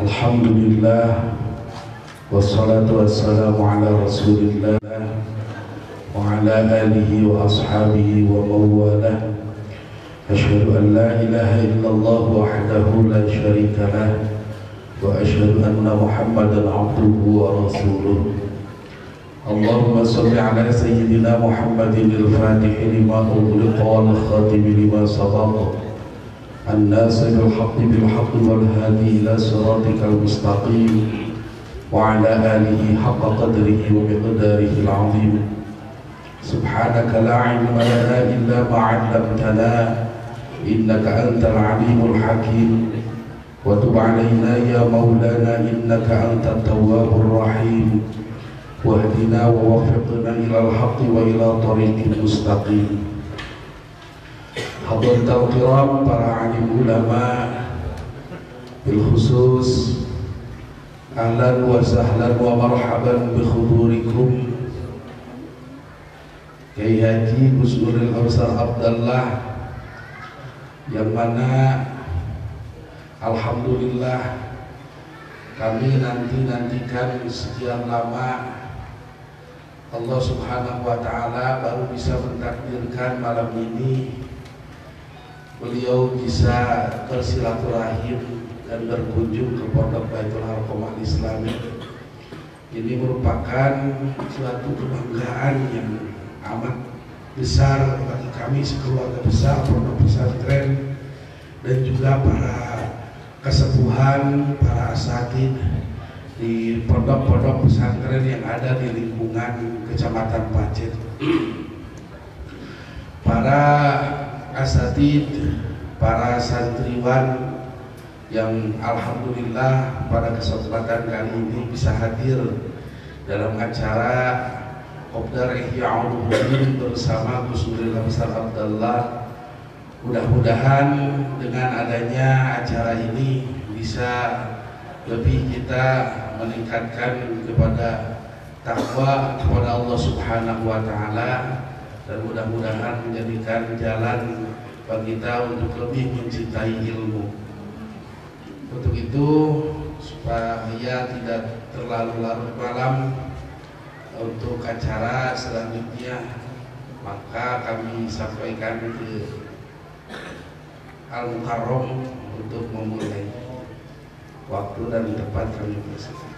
الحمد لله والصلاة والسلام على رسول الله وعلى آله وأصحابه ومن والاه أشهد أن لا إله إلا الله وحده لا شريك له وأشهد أن محمدا عبده ورسوله اللهم صل على سيدنا محمد الفاتح لما أغلق والخاتم لما سبق الناصر الحق بالحق والهادي إلى صراطك المستقيم وعلى آله حق قدره ومقداره العظيم. سبحانك لا علم لنا إلا ما علمتنا إنك أنت العليم الحكيم. وتب علينا يا مولانا إنك أنت التواب الرحيم. واهدنا ووفقنا إلى الحق وإلى طريق مستقيم. Hadirul kiram para alim ulama bil khusus ahlan wa sahlan wa marhaban bi khudurikum. Kiai Haji Gus Nuril Absar Abdullah yang mana Alhamdulillah kami nanti-nantikan sekian lama Allah subhanahu wa ta'ala baru bisa mentakdirkan malam ini beliau bisa bersilaturahim dan berkunjung ke Pondok Baitul Harqam Al-Islami ini merupakan suatu kebanggaan yang amat besar bagi kami sekeluarga besar pondok pesantren dan juga para kesepuhan, para asatid di pondok-pondok pesantren yang ada di lingkungan Kecamatan Pacet. Para asatid, para santriwan yang alhamdulillah pada kesempatan kali ini bisa hadir dalam acara Kopdar Ihya Ulumuddin bersama Gus Nuril Absar Abdullah. Mudah-mudahan dengan adanya acara ini bisa lebih kita meningkatkan kepada takwa kepada Allah Subhanahu wa taala dan mudah-mudahan menjadikan jalan bagi kita untuk lebih mencintai ilmu. Untuk itu supaya tidak terlalu larut malam untuk acara selanjutnya maka kami sampaikan ke Al Mukarrom untuk memulai waktu dan tempat kami bersama.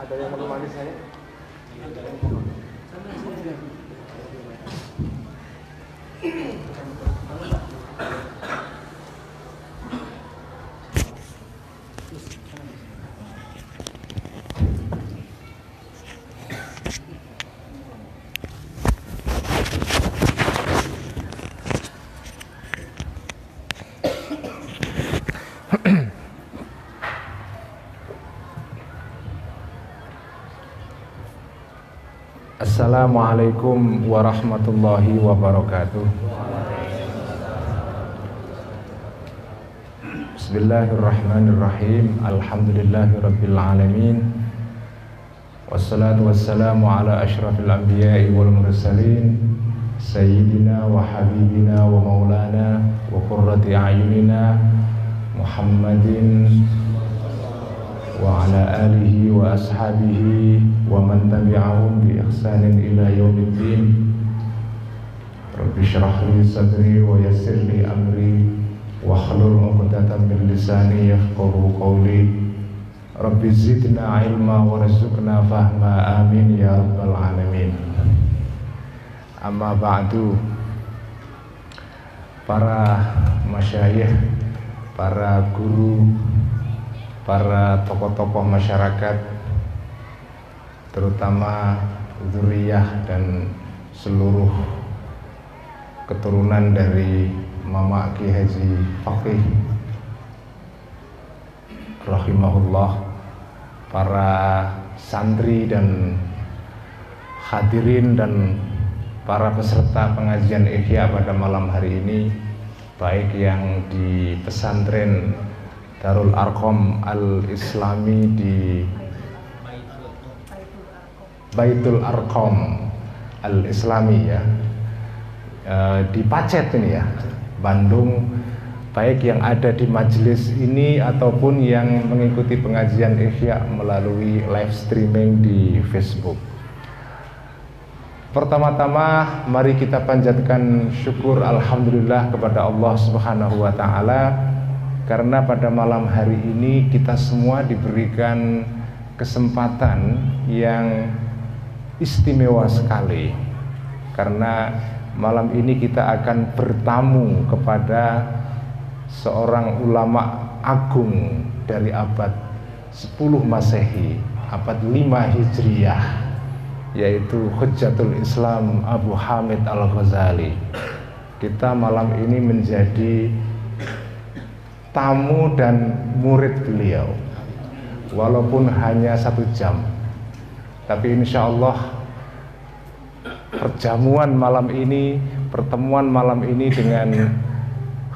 ada yang menemani saya Assalamualaikum warahmatullahi wabarakatuh. Bismillahirrahmanirrahim. Alhamdulillahi rabbil alamin. Wassalatu wassalamu ala ashrafil anbiya'i wal mursalin. Sayyidina wa habibina wa maulana Wa qurrati a'yunina Muhammadin وعلى آله وأصحابه ومن تبعهم بإحسان إلى يوم الدين رب اشرح لي صدري ويسر لي أمري واحلل عقدة من لساني يفقه قولي رب زدنا علما وارزقنا فهما آمين يا رب العالمين أما بعد para masyayikh, para guru, para tokoh-tokoh masyarakat terutama zuriyah dan seluruh keturunan dari Mama Ki Haji Fakih rahimahullah para santri dan hadirin dan para peserta pengajian Ihya pada malam hari ini baik yang di pesantren Darul Arkom Al Islami di Baitul Arkom Al Islami ya. E, di Pacet ini ya Bandung. Baik yang ada di majelis ini ataupun yang mengikuti pengajian Ihya melalui live streaming di Facebook. Pertama-tama mari kita panjatkan syukur alhamdulillah kepada Allah Subhanahu wa taala karena pada malam hari ini kita semua diberikan kesempatan yang istimewa sekali karena malam ini kita akan bertamu kepada seorang ulama agung dari abad 10 Masehi, abad 5 Hijriyah yaitu Hujjatul Islam Abu Hamid Al-Ghazali. Kita malam ini menjadi tamu dan murid beliau. Walaupun hanya satu jam. Tapi insya Allah perjamuan malam ini pertemuan malam ini dengan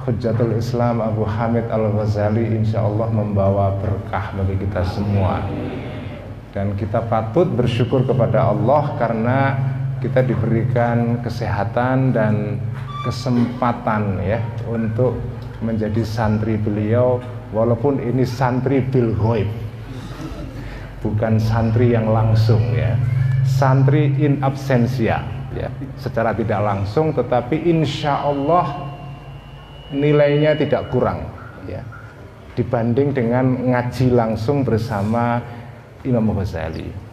Hujjatul Islam Abu Hamid Al-Ghazali insya Allah membawa berkah bagi kita semua. Dan kita patut bersyukur kepada Allah karena kita diberikan kesehatan dan kesempatan ya untuk menjadi santri beliau walaupun ini santri bil ghaib bukan santri yang langsung ya. Santri in absensia ya. Secara tidak langsung tetapi insya Allah nilainya tidak kurang ya. Dibanding dengan ngaji langsung bersama Imam Ghazali.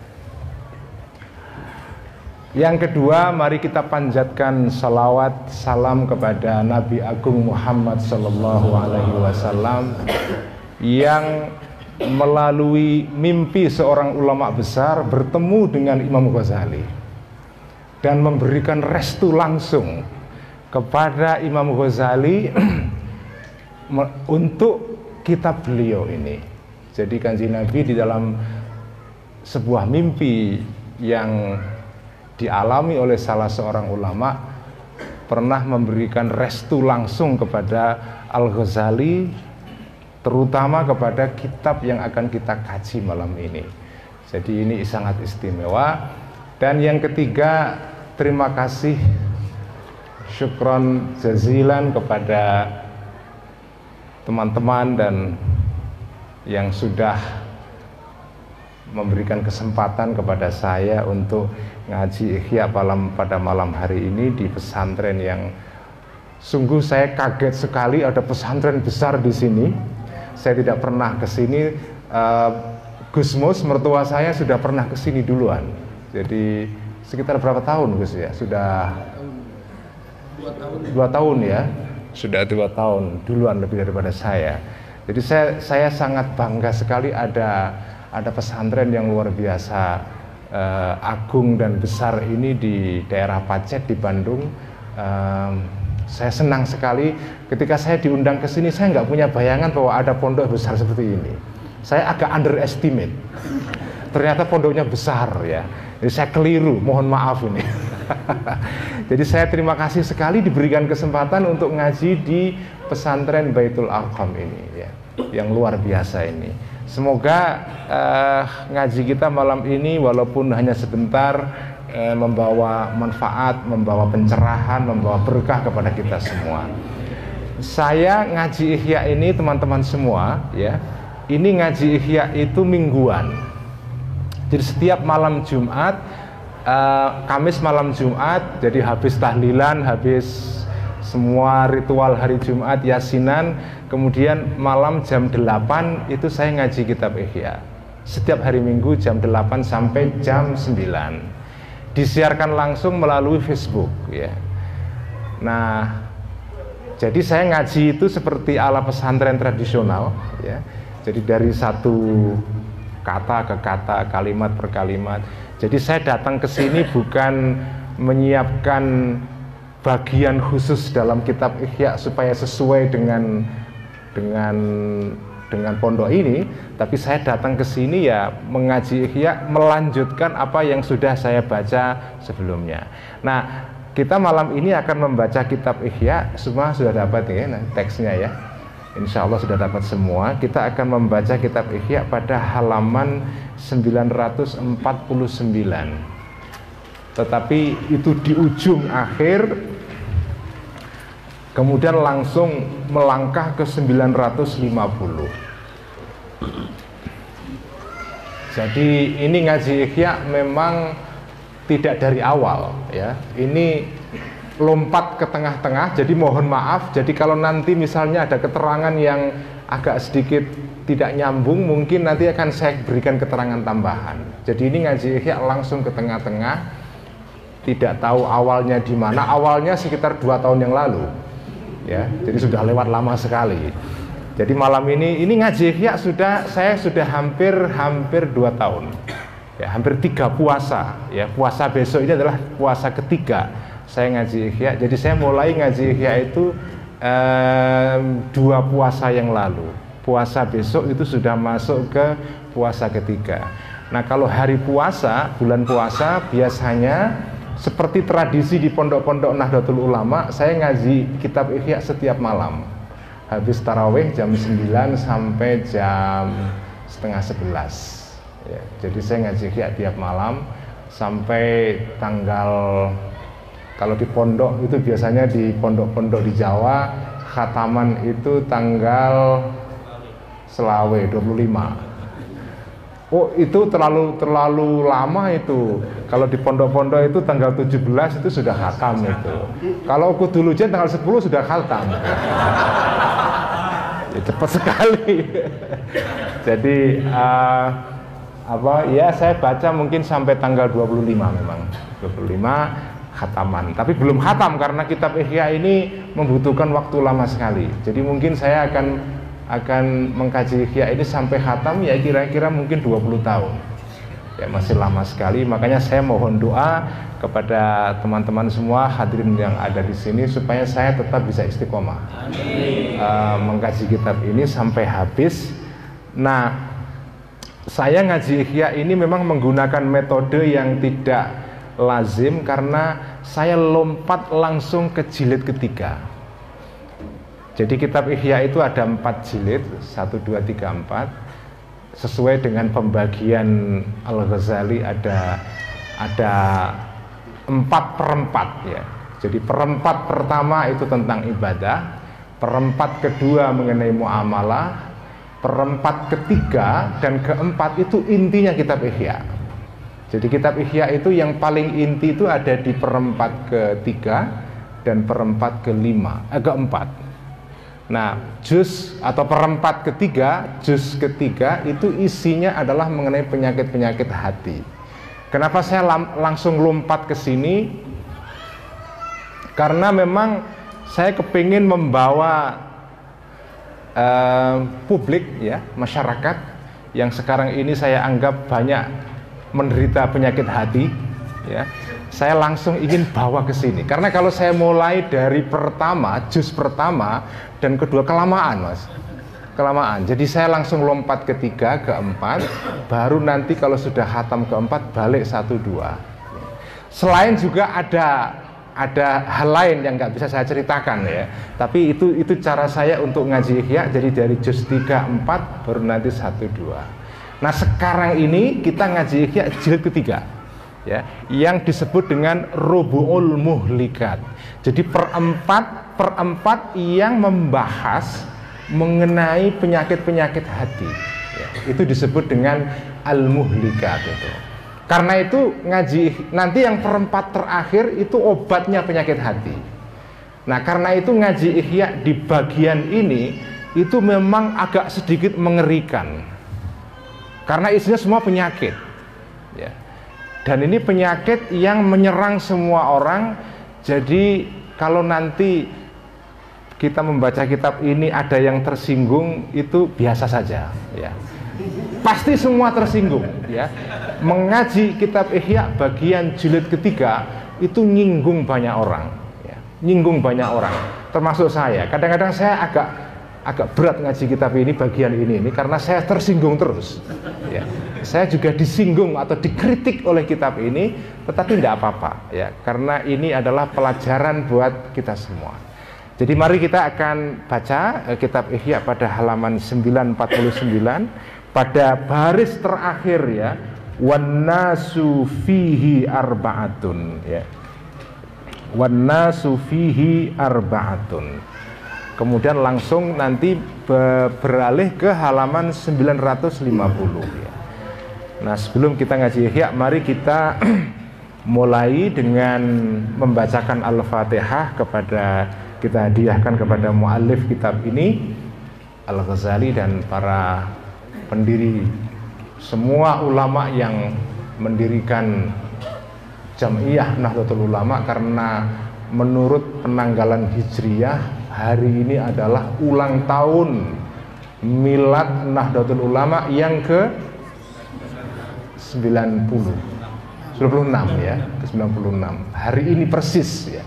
Yang kedua, mari kita panjatkan salawat salam kepada Nabi Agung Muhammad Sallallahu Alaihi Wasallam yang melalui mimpi seorang ulama besar bertemu dengan Imam Ghazali dan memberikan restu langsung kepada Imam Ghazali untuk kitab beliau ini. Jadi kanji Nabi di dalam sebuah mimpi yang dialami oleh salah seorang ulama pernah memberikan restu langsung kepada Al-Ghazali terutama kepada kitab yang akan kita kaji malam ini. Jadi ini sangat istimewa. Dan yang ketiga, terima kasih syukron jazilan kepada teman-teman dan yang sudah memberikan kesempatan kepada saya untuk ngaji ikhya malam pada malam hari ini di pesantren yang sungguh saya kaget sekali ada pesantren besar di sini. Saya tidak pernah ke sini. Uh, Gus Mus mertua saya sudah pernah ke sini duluan. Jadi sekitar berapa tahun Gus ya? Sudah dua tahun. Dua tahun ya. Sudah dua tahun duluan lebih daripada saya. Jadi saya saya sangat bangga sekali ada ada pesantren yang luar biasa uh, agung dan besar ini di daerah Pacet di Bandung. Um, saya senang sekali ketika saya diundang ke sini saya nggak punya bayangan bahwa ada pondok besar seperti ini. Saya agak underestimate. Ternyata pondoknya besar ya. Jadi saya keliru, mohon maaf ini. Jadi saya terima kasih sekali diberikan kesempatan untuk ngaji di pesantren Baitul Arqam ini ya, yang luar biasa ini. Semoga uh, ngaji kita malam ini walaupun hanya sebentar uh, membawa manfaat, membawa pencerahan, membawa berkah kepada kita semua. Saya ngaji Ihya ini teman-teman semua ya. Ini ngaji Ihya itu mingguan. Jadi setiap malam Jumat uh, Kamis malam Jumat jadi habis tahlilan, habis semua ritual hari Jumat yasinan kemudian malam jam 8 itu saya ngaji kitab Ihya. Setiap hari Minggu jam 8 sampai jam 9 disiarkan langsung melalui Facebook ya. Nah jadi saya ngaji itu seperti ala pesantren tradisional ya. Jadi dari satu kata ke kata kalimat per kalimat. Jadi saya datang ke sini bukan menyiapkan bagian khusus dalam kitab Ihya supaya sesuai dengan dengan dengan pondok ini, tapi saya datang ke sini ya mengaji Ihya melanjutkan apa yang sudah saya baca sebelumnya. Nah, kita malam ini akan membaca kitab Ihya. Semua sudah dapat ya nah, teksnya ya. Insya Allah sudah dapat semua. Kita akan membaca kitab Ihya pada halaman 949 tetapi itu di ujung akhir kemudian langsung melangkah ke 950 jadi ini ngaji Ihya memang tidak dari awal ya. Ini lompat ke tengah-tengah jadi mohon maaf. Jadi kalau nanti misalnya ada keterangan yang agak sedikit tidak nyambung mungkin nanti akan saya berikan keterangan tambahan. Jadi ini ngaji Ihya langsung ke tengah-tengah. Tidak tahu awalnya di mana. Awalnya sekitar dua tahun yang lalu ya jadi sudah lewat lama sekali. Jadi malam ini ini ngaji ya sudah saya sudah hampir hampir dua tahun. Ya hampir tiga puasa. Ya puasa besok ini adalah puasa ketiga saya ngaji ya jadi saya mulai ngaji ya itu eh, dua puasa yang lalu. Puasa besok itu sudah masuk ke puasa ketiga. Nah kalau hari puasa bulan puasa biasanya seperti tradisi di pondok-pondok Nahdlatul Ulama, saya ngaji kitab Ihya setiap malam. Habis tarawih jam 9 sampai jam setengah 11. Ya, jadi saya ngaji Ihya tiap malam sampai tanggal kalau di pondok itu biasanya di pondok-pondok di Jawa khataman itu tanggal selawe 25 Oh itu terlalu terlalu lama itu. Kalau di pondok-pondok itu tanggal 17 itu sudah khatam itu. Kalau aku dulu jen tanggal 10 sudah khatam. ya, cepat sekali. Jadi uh, apa ya saya baca mungkin sampai tanggal 25 memang. 25 khataman. Tapi belum khatam karena kitab Ihya ini membutuhkan waktu lama sekali. Jadi mungkin saya akan akan mengkaji Ihya ini sampai khatam ya kira-kira mungkin 20 tahun. Ya masih lama sekali. Makanya saya mohon doa kepada teman-teman semua hadirin yang ada di sini supaya saya tetap bisa istiqomah. Uh, mengkaji kitab ini sampai habis. Nah saya ngaji Ihya ini memang menggunakan metode yang tidak lazim karena saya lompat langsung ke jilid ketiga jadi kitab Ihya itu ada empat jilid, satu, dua, tiga, empat. Sesuai dengan pembagian Al Ghazali ada ada empat perempat ya. Jadi perempat pertama itu tentang ibadah, perempat kedua mengenai muamalah, perempat ketiga dan keempat itu intinya kitab Ihya. Jadi kitab Ihya itu yang paling inti itu ada di perempat ketiga dan perempat kelima, eh, keempat. Nah, jus atau perempat ketiga, jus ketiga itu isinya adalah mengenai penyakit-penyakit hati. Kenapa saya langsung lompat ke sini? Karena memang saya kepingin membawa uh, publik ya, masyarakat yang sekarang ini saya anggap banyak menderita penyakit hati ya saya langsung ingin bawa ke sini. Karena kalau saya mulai dari pertama jus pertama dan kedua kelamaan mas. Kelamaan. Jadi saya langsung lompat ketiga keempat baru nanti kalau sudah hatam keempat balik satu dua. Selain juga ada ada hal lain yang nggak bisa saya ceritakan ya. Tapi itu itu cara saya untuk ngaji ihya jadi dari juz 3 4 baru nanti satu dua. Nah sekarang ini kita ngaji ihya jilid ketiga ya yang disebut dengan rubuul muhlikat. Jadi perempat perempat yang membahas mengenai penyakit-penyakit hati. Ya, itu disebut dengan al muhlikat itu. Karena itu ngaji nanti yang perempat terakhir itu obatnya penyakit hati. Nah, karena itu ngaji ihya di bagian ini itu memang agak sedikit mengerikan. Karena isinya semua penyakit. Ya. Dan ini penyakit yang menyerang semua orang. Jadi kalau nanti kita membaca kitab ini ada yang tersinggung itu biasa saja ya. Pasti semua tersinggung ya. Mengaji kitab Ihya bagian jilid ketiga itu nyinggung banyak orang ya. Nyinggung banyak orang termasuk saya. Kadang-kadang saya agak agak berat ngaji kitab ini bagian ini ini karena saya tersinggung terus. Ya. Saya juga disinggung atau dikritik oleh kitab ini, tetapi tidak apa-apa ya, karena ini adalah pelajaran buat kita semua. Jadi mari kita akan baca eh, kitab Ihya pada halaman 949 pada baris terakhir ya wan nasu fihi arbaatun ya wan nasu fihi arbaatun kemudian langsung nanti beralih ke halaman 950 ya. Nah sebelum kita ngaji Ihya mari kita mulai dengan membacakan Al-Fatihah kepada kita hadiahkan kepada muallif kitab ini Al-Ghazali dan para pendiri semua ulama yang mendirikan Jamiyah Nahdlatul Ulama karena menurut penanggalan Hijriyah hari ini adalah ulang tahun milad Nahdlatul Ulama yang ke 90 96 ya ke 96 hari ini persis ya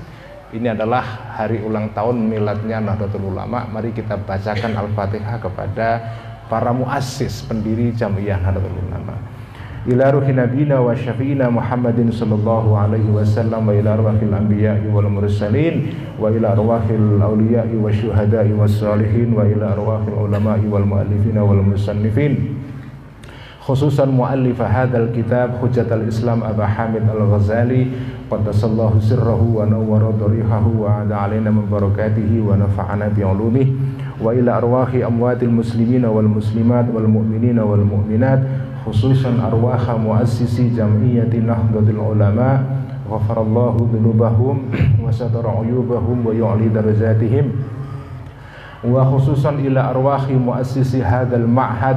ini adalah hari ulang tahun miladnya Nahdlatul Ulama. Mari kita bacakan Al-Fatihah kepada para muassis pendiri Jamiyah Nahdlatul Ulama. Ila ruhi nabina wa syafi'ina Muhammadin sallallahu alaihi wasallam wa ila arwahil anbiya'i wal mursalin wa ila arwahil awliya'i wa syuhada'i was salihin wa ila arwahil ulama'i wal muallifina wal musannifin khususan muallif hadzal kitab Hujjatul Islam Abu Hamid Al-Ghazali qaddasallahu sirrahu wa nawwara dharihahu wa ada alaina min barakatihi khususan arwaha muassisi jam'iyyati nahdlatul ulama ghafarallahu dhunubahum wa satara uyubahum wa yu'li darajatihim. Wa khususan ila arwahi muassisi hadzal ma'had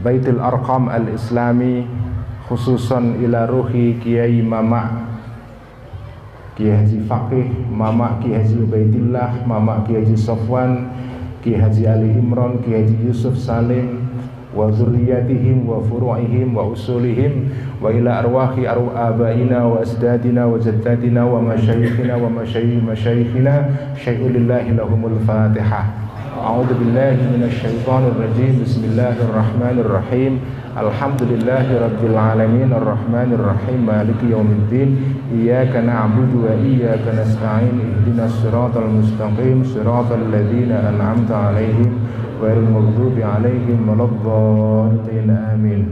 Baitul Arqam Al-Islami khususan ila ruhi Kiai Mama Kiai Haji Faqih Mama Kiai Haji Ubaidillah Mama Kiai Haji Sofwan Kiai Haji Ali Imran Kiai Haji Yusuf Salim وذرياتهم وفروعهم وأصولهم وإلى أرواح آبائنا وأسدادنا وجدادنا ومشايخنا ومشايخ مشايخنا. شيء لله لهم الفاتحة. أعوذ بالله من الشيطان الرجيم. بسم الله الرحمن الرحيم. الحمد لله رب العالمين الرحمن الرحيم مالك يوم الدين إياك نعبد وإياك نستعين اهدنا الصراط المستقيم صراط الذين أنعمت عليهم غير المغضوب عليهم ولا الضالين آمين.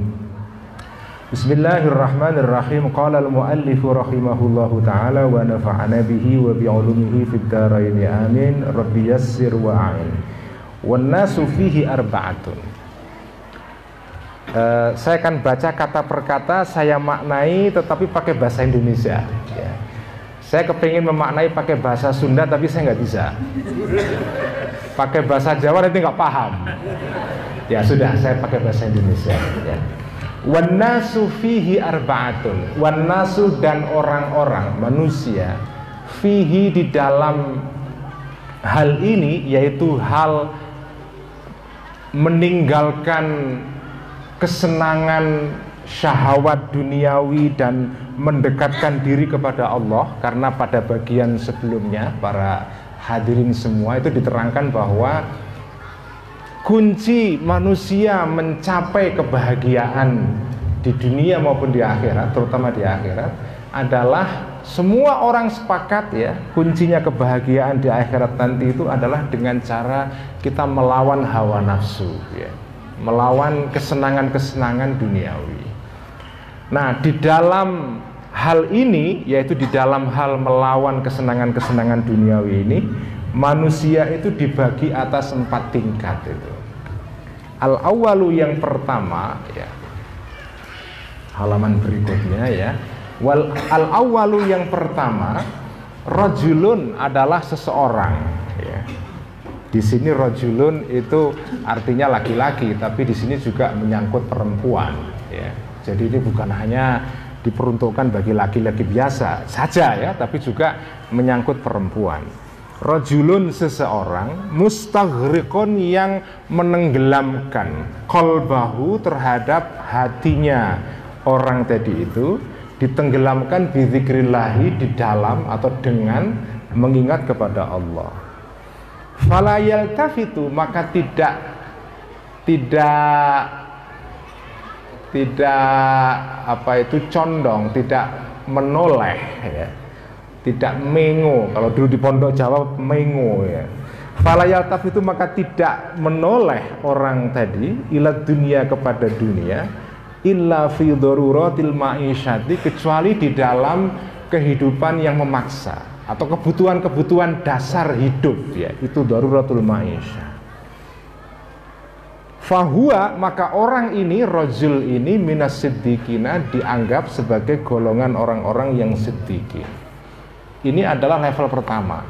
بسم الله الرحمن الرحيم قال المؤلف رحمه الله تعالى ونفعنا به وبعلومه في الدارين آمين. رب يسر وأعين. Wanasu fihi arba'atun. Uh, saya akan baca kata per kata, saya maknai tetapi pakai bahasa Indonesia. Ya. Saya kepingin memaknai pakai bahasa Sunda tapi saya nggak bisa. Pakai bahasa Jawa nanti nggak paham. Ya sudah, saya pakai bahasa Indonesia. Ya. Wanasu fihi arba'atun. Wanasu dan orang-orang manusia fihi di dalam hal ini yaitu hal meninggalkan kesenangan syahwat duniawi dan mendekatkan diri kepada Allah karena pada bagian sebelumnya para hadirin semua itu diterangkan bahwa kunci manusia mencapai kebahagiaan di dunia maupun di akhirat terutama di akhirat adalah semua orang sepakat ya kuncinya kebahagiaan di akhirat nanti itu adalah dengan cara kita melawan hawa nafsu ya melawan kesenangan-kesenangan duniawi nah di dalam hal ini yaitu di dalam hal melawan kesenangan-kesenangan duniawi ini manusia itu dibagi atas empat tingkat itu al awalu yang pertama ya halaman berikutnya ya Wal al awalu yang pertama, rojulun adalah seseorang. Ya. Di sini rojulun itu artinya laki-laki, tapi di sini juga menyangkut perempuan. Ya. Jadi ini bukan hanya diperuntukkan bagi laki-laki biasa saja ya, tapi juga menyangkut perempuan. Rojulun seseorang mustaghriqon yang menenggelamkan kolbahu terhadap hatinya orang tadi itu ditenggelamkan bizikrillahi di dalam atau dengan mengingat kepada Allah fala yaltafitu maka tidak tidak tidak apa itu condong, tidak menoleh ya. Tidak mengo. Kalau dulu di pondok Jawa mengo ya. Fala yaltafitu maka tidak menoleh orang tadi ila dunia kepada dunia illa fi daruratil ma'isyati kecuali di dalam kehidupan yang memaksa atau kebutuhan-kebutuhan dasar hidup ya itu daruratul ma'isyah Fahuwa maka orang ini rojul ini minas siddiqina dianggap sebagai golongan orang-orang yang siddiqin. Ini adalah level pertama.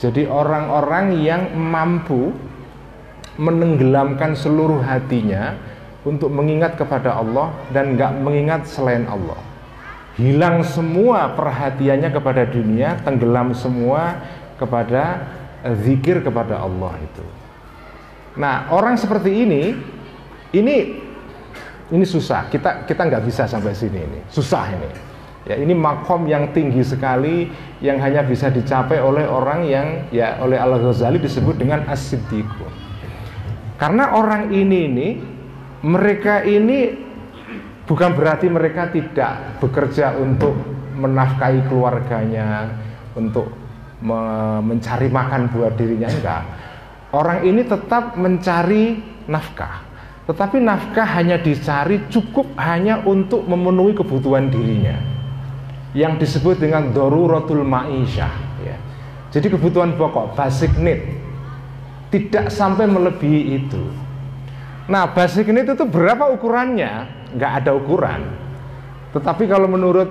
Jadi orang-orang yang mampu menenggelamkan seluruh hatinya untuk mengingat kepada Allah dan nggak mengingat selain Allah. Hilang semua perhatiannya kepada dunia, tenggelam semua kepada eh, zikir kepada Allah itu. Nah, orang seperti ini, ini ini susah. Kita kita nggak bisa sampai sini ini. Susah ini. Ya, ini makom yang tinggi sekali yang hanya bisa dicapai oleh orang yang ya oleh Al Ghazali disebut dengan as Karena orang ini ini mereka ini bukan berarti mereka tidak bekerja untuk menafkahi keluarganya, untuk me mencari makan buat dirinya enggak Orang ini tetap mencari nafkah, tetapi nafkah hanya dicari cukup hanya untuk memenuhi kebutuhan dirinya, yang disebut dengan daruratul ma'isyah. Ya. Jadi kebutuhan pokok, basic need, tidak sampai melebihi itu. Nah, basic need itu berapa ukurannya? Nggak ada ukuran. Tetapi kalau menurut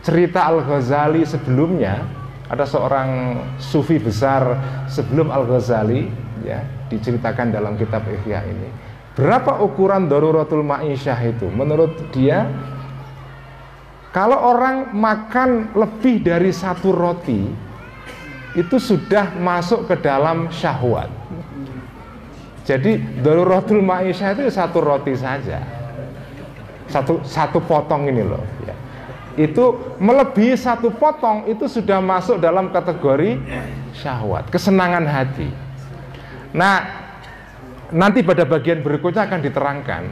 cerita Al Ghazali sebelumnya, ada seorang sufi besar sebelum Al Ghazali ya diceritakan dalam kitab Ihya ini. Berapa ukuran daruratul ma'isyah itu? Menurut dia kalau orang makan lebih dari satu roti itu sudah masuk ke dalam syahwat. Jadi daruratul ma'isyah itu satu roti saja. Satu satu potong ini loh ya. Itu melebihi satu potong itu sudah masuk dalam kategori syahwat, kesenangan hati. Nah, nanti pada bagian berikutnya akan diterangkan.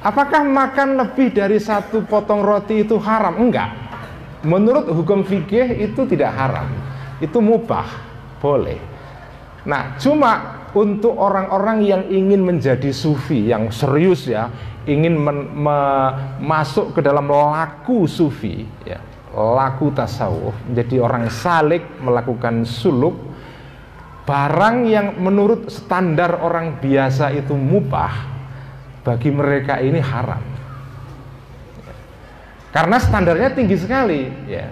Apakah makan lebih dari satu potong roti itu haram? Enggak. Menurut hukum fikih itu tidak haram. Itu mubah, boleh. Nah, cuma untuk orang-orang yang ingin menjadi sufi yang serius ya, ingin masuk ke dalam laku sufi ya, laku tasawuf, menjadi orang salik melakukan suluk barang yang menurut standar orang biasa itu mubah bagi mereka ini haram. Karena standarnya tinggi sekali ya.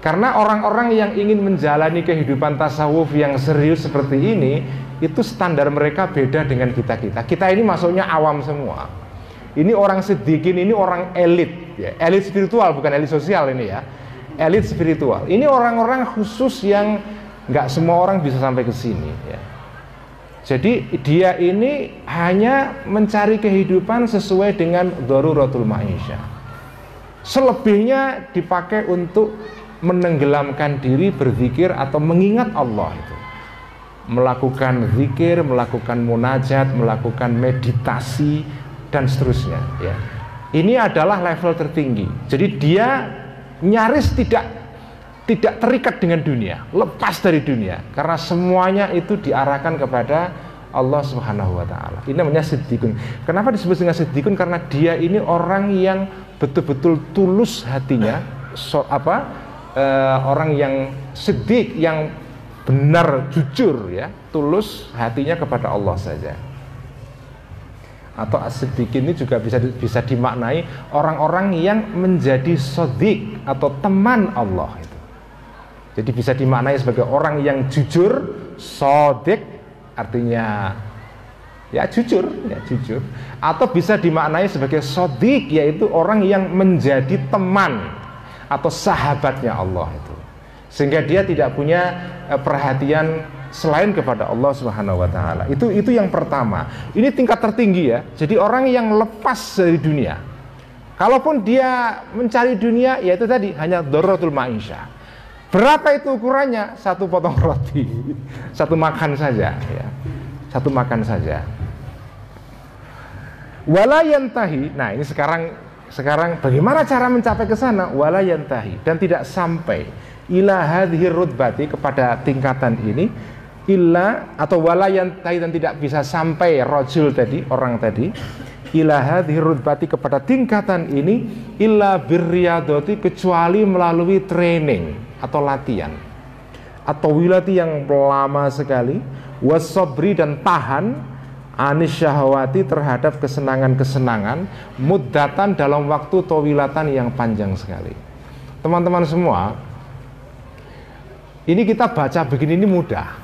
Karena orang-orang yang ingin menjalani kehidupan tasawuf yang serius seperti ini itu standar mereka beda dengan kita-kita. Kita ini masuknya awam semua ini orang sedikit ini orang elit ya. elit spiritual bukan elit sosial ini ya elit spiritual ini orang-orang khusus yang nggak semua orang bisa sampai ke sini ya. Jadi dia ini hanya mencari kehidupan sesuai dengan daruratul ma'isyah. Selebihnya dipakai untuk menenggelamkan diri berzikir atau mengingat Allah itu. Melakukan zikir, melakukan munajat, melakukan meditasi dan seterusnya ya. Ini adalah level tertinggi. Jadi dia nyaris tidak tidak terikat dengan dunia, lepas dari dunia karena semuanya itu diarahkan kepada Allah Subhanahu wa taala. Ini namanya siddiqun. Kenapa disebut dengan siddiqun? Karena dia ini orang yang betul-betul tulus hatinya, so, apa? E, orang yang sedih, yang benar jujur ya, tulus hatinya kepada Allah saja. Atau asidik ini juga bisa bisa dimaknai orang-orang yang menjadi sodik atau teman Allah jadi bisa dimaknai sebagai orang yang jujur, sodik, artinya ya jujur, ya jujur. Atau bisa dimaknai sebagai sodik, yaitu orang yang menjadi teman atau sahabatnya Allah itu. Sehingga dia tidak punya eh, perhatian selain kepada Allah Subhanahu wa taala. Itu itu yang pertama. Ini tingkat tertinggi ya. Jadi orang yang lepas dari dunia. Kalaupun dia mencari dunia, ya itu tadi hanya dorotul ma'isyah Berapa itu ukurannya? Satu potong roti, satu makan saja, ya. Satu makan saja. Walayantahi. Nah, ini sekarang sekarang bagaimana cara mencapai ke sana? Walayantahi dan tidak sampai ila hadhir rutbati kepada tingkatan ini illa atau walayantahi dan tidak bisa sampai rojul tadi orang tadi ila hadhir rutbati kepada tingkatan ini illa birriyadoti kecuali melalui training atau latihan. Atau wilati yang lama sekali wasobri dan tahan anis syahwati terhadap kesenangan-kesenangan muddatan dalam waktu towilatan yang panjang sekali. Teman-teman semua ini kita baca begini ini mudah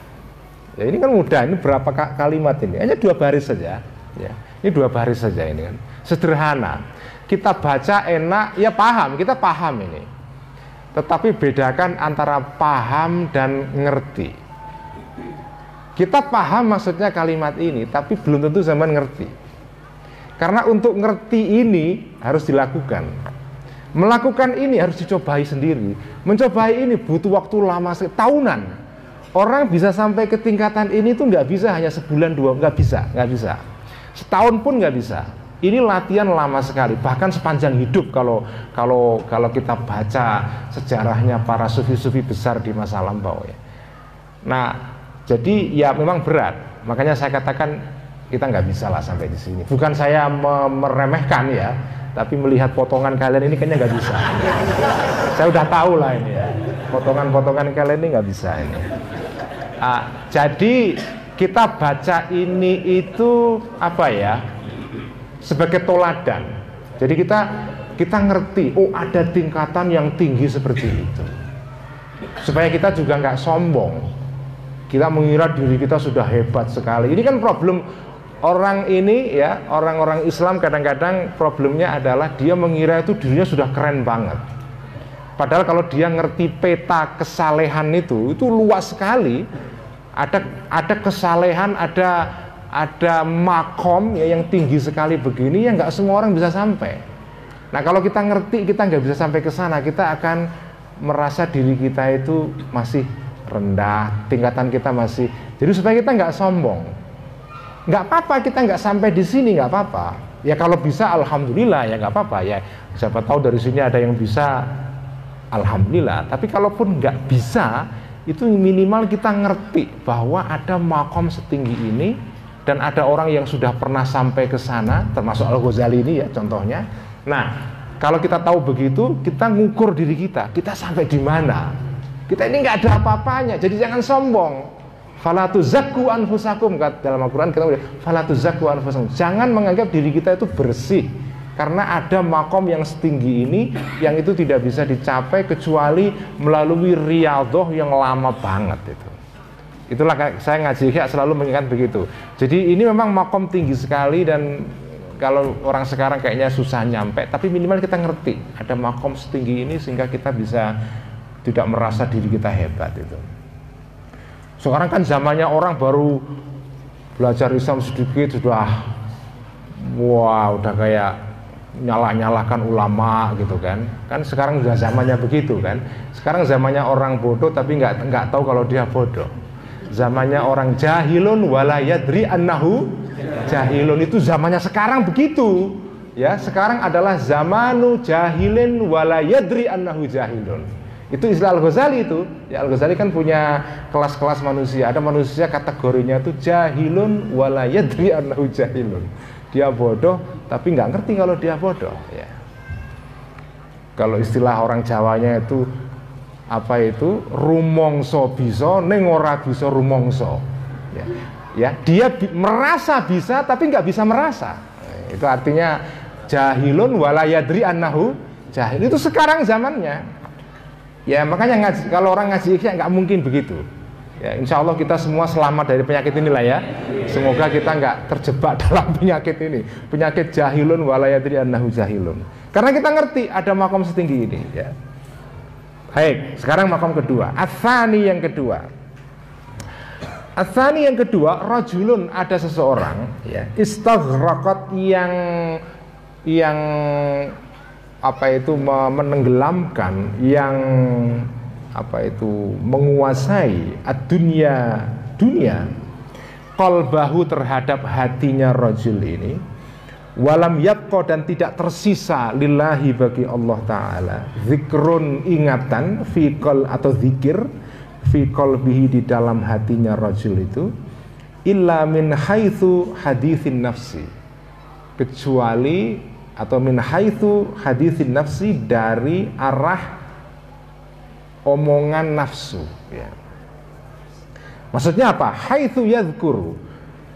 ya ini kan mudah ini berapa kalimat ini hanya dua baris saja ya ini dua baris saja ini kan sederhana kita baca enak ya paham kita paham ini tetapi bedakan antara paham dan ngerti kita paham maksudnya kalimat ini, tapi belum tentu zaman ngerti. Karena untuk ngerti ini harus dilakukan. Melakukan ini harus dicobai sendiri. Mencobai ini butuh waktu lama tahunan. Orang bisa sampai ke tingkatan ini tuh nggak bisa hanya sebulan dua, nggak bisa, nggak bisa. Setahun pun nggak bisa. Ini latihan lama sekali, bahkan sepanjang hidup kalau kalau kalau kita baca sejarahnya para sufi-sufi besar di masa lampau ya. Nah, jadi ya memang berat. Makanya saya katakan kita nggak bisa lah sampai di sini. Bukan saya meremehkan ya, tapi melihat potongan kalian ini kayaknya nggak bisa. saya udah tahu lah ini ya. Potongan-potongan kalian ini nggak bisa ini. Ah, jadi kita baca ini itu apa ya? Sebagai toladan. Jadi kita kita ngerti, oh ada tingkatan yang tinggi seperti itu. Supaya kita juga nggak sombong kita mengira diri kita sudah hebat sekali. Ini kan problem orang ini ya, orang-orang Islam kadang-kadang problemnya adalah dia mengira itu dirinya sudah keren banget. Padahal kalau dia ngerti peta kesalehan itu, itu luas sekali. Ada ada kesalehan, ada ada makom ya yang tinggi sekali begini yang nggak semua orang bisa sampai. Nah kalau kita ngerti kita nggak bisa sampai ke sana, kita akan merasa diri kita itu masih rendah, tingkatan kita masih. Jadi supaya kita nggak sombong, nggak apa-apa kita nggak sampai di sini nggak apa-apa. Ya kalau bisa alhamdulillah ya nggak apa-apa ya. Siapa tahu dari sini ada yang bisa, alhamdulillah. Tapi kalaupun nggak bisa, itu minimal kita ngerti bahwa ada makom setinggi ini dan ada orang yang sudah pernah sampai ke sana, termasuk Al Ghazali ini ya contohnya. Nah, kalau kita tahu begitu, kita ngukur diri kita, kita sampai di mana, kita ini nggak ada apa-apanya, jadi jangan sombong. Falatu zakku anfusakum dalam Al-Quran kita udah falatu zakku anfusakum. Jangan menganggap diri kita itu bersih karena ada makom yang setinggi ini yang itu tidak bisa dicapai kecuali melalui riadoh yang lama banget itu. Itulah saya ngaji ya selalu mengingat begitu. Jadi ini memang makom tinggi sekali dan kalau orang sekarang kayaknya susah nyampe, tapi minimal kita ngerti ada makom setinggi ini sehingga kita bisa tidak merasa diri kita hebat itu. Sekarang kan zamannya orang baru belajar Islam sedikit sudah wah udah kayak nyalah-nyalahkan ulama gitu kan. Kan sekarang sudah zamannya begitu kan. Sekarang zamannya orang bodoh tapi nggak nggak tahu kalau dia bodoh. Zamannya orang jahilun walayadri annahu jahilun itu zamannya sekarang begitu. Ya, sekarang adalah zamanu jahilin walayadri annahu jahilun. Itu istilah Al-Ghazali itu. Ya Al-Ghazali kan punya kelas-kelas manusia. Ada manusia kategorinya itu jahilun walayadri annahu jahilun. Dia bodoh tapi nggak ngerti kalau dia bodoh, ya. Kalau istilah orang Jawanya itu apa itu? Rumongso bisa neng ora bisa rumongso. Ya, ya dia bi merasa bisa tapi nggak bisa merasa. Itu artinya jahilun walayadri annahu jahil. Itu sekarang zamannya. Ya makanya ngaji, kalau orang ngaji ikhya nggak mungkin begitu. Ya, insya Allah kita semua selamat dari penyakit inilah ya. Semoga kita nggak terjebak dalam penyakit ini. Penyakit jahilun walayadri annahu jahilun. Karena kita ngerti ada makom setinggi ini. Ya. Baik, sekarang makom kedua. Asani yang kedua. Asani yang kedua, rojulun ada seseorang ya, istaghraqat yang yang apa itu menenggelamkan yang apa itu? Menguasai dunia dunia. Kolbahu terhadap hatinya rojul ini. Walam yabqa dan tidak tersisa lillahi bagi Allah taala. Zikrun ingatan fi kol atau zikir fi qalbihi di dalam hatinya rajul itu. Illa min haitsu hadithin nafsi. Kecuali atau min haitsu hadithin nafsi dari arah omongan nafsu ya. Maksudnya apa? Haitsu yadhkuru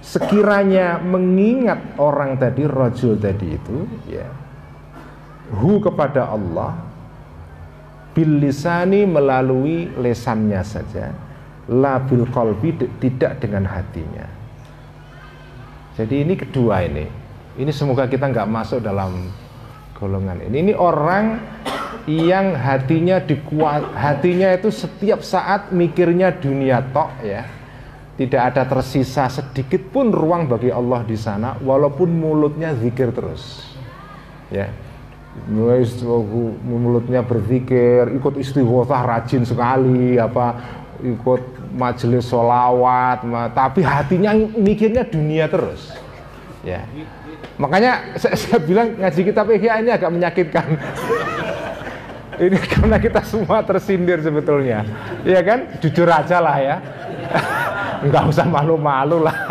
sekiranya mengingat orang tadi rajul tadi itu ya hu kepada Allah bil lisani melalui lesannya saja la bil qalbi tidak dengan hatinya jadi ini kedua ini ini semoga kita nggak masuk dalam golongan ini ini orang yang hatinya dikuat hatinya itu setiap saat mikirnya dunia tok ya. Tidak ada tersisa sedikit pun ruang bagi Allah di sana walaupun mulutnya zikir terus ya. Mulutnya berzikir ikut istighosah rajin sekali apa ikut majelis solawat tapi hatinya mikirnya dunia terus ya. Makanya saya, saya bilang ngaji kitab Ihya ini agak menyakitkan ini karena kita semua tersindir sebetulnya. Ya kan? Jujur aja lah ya. Nggak usah malu-malu lah.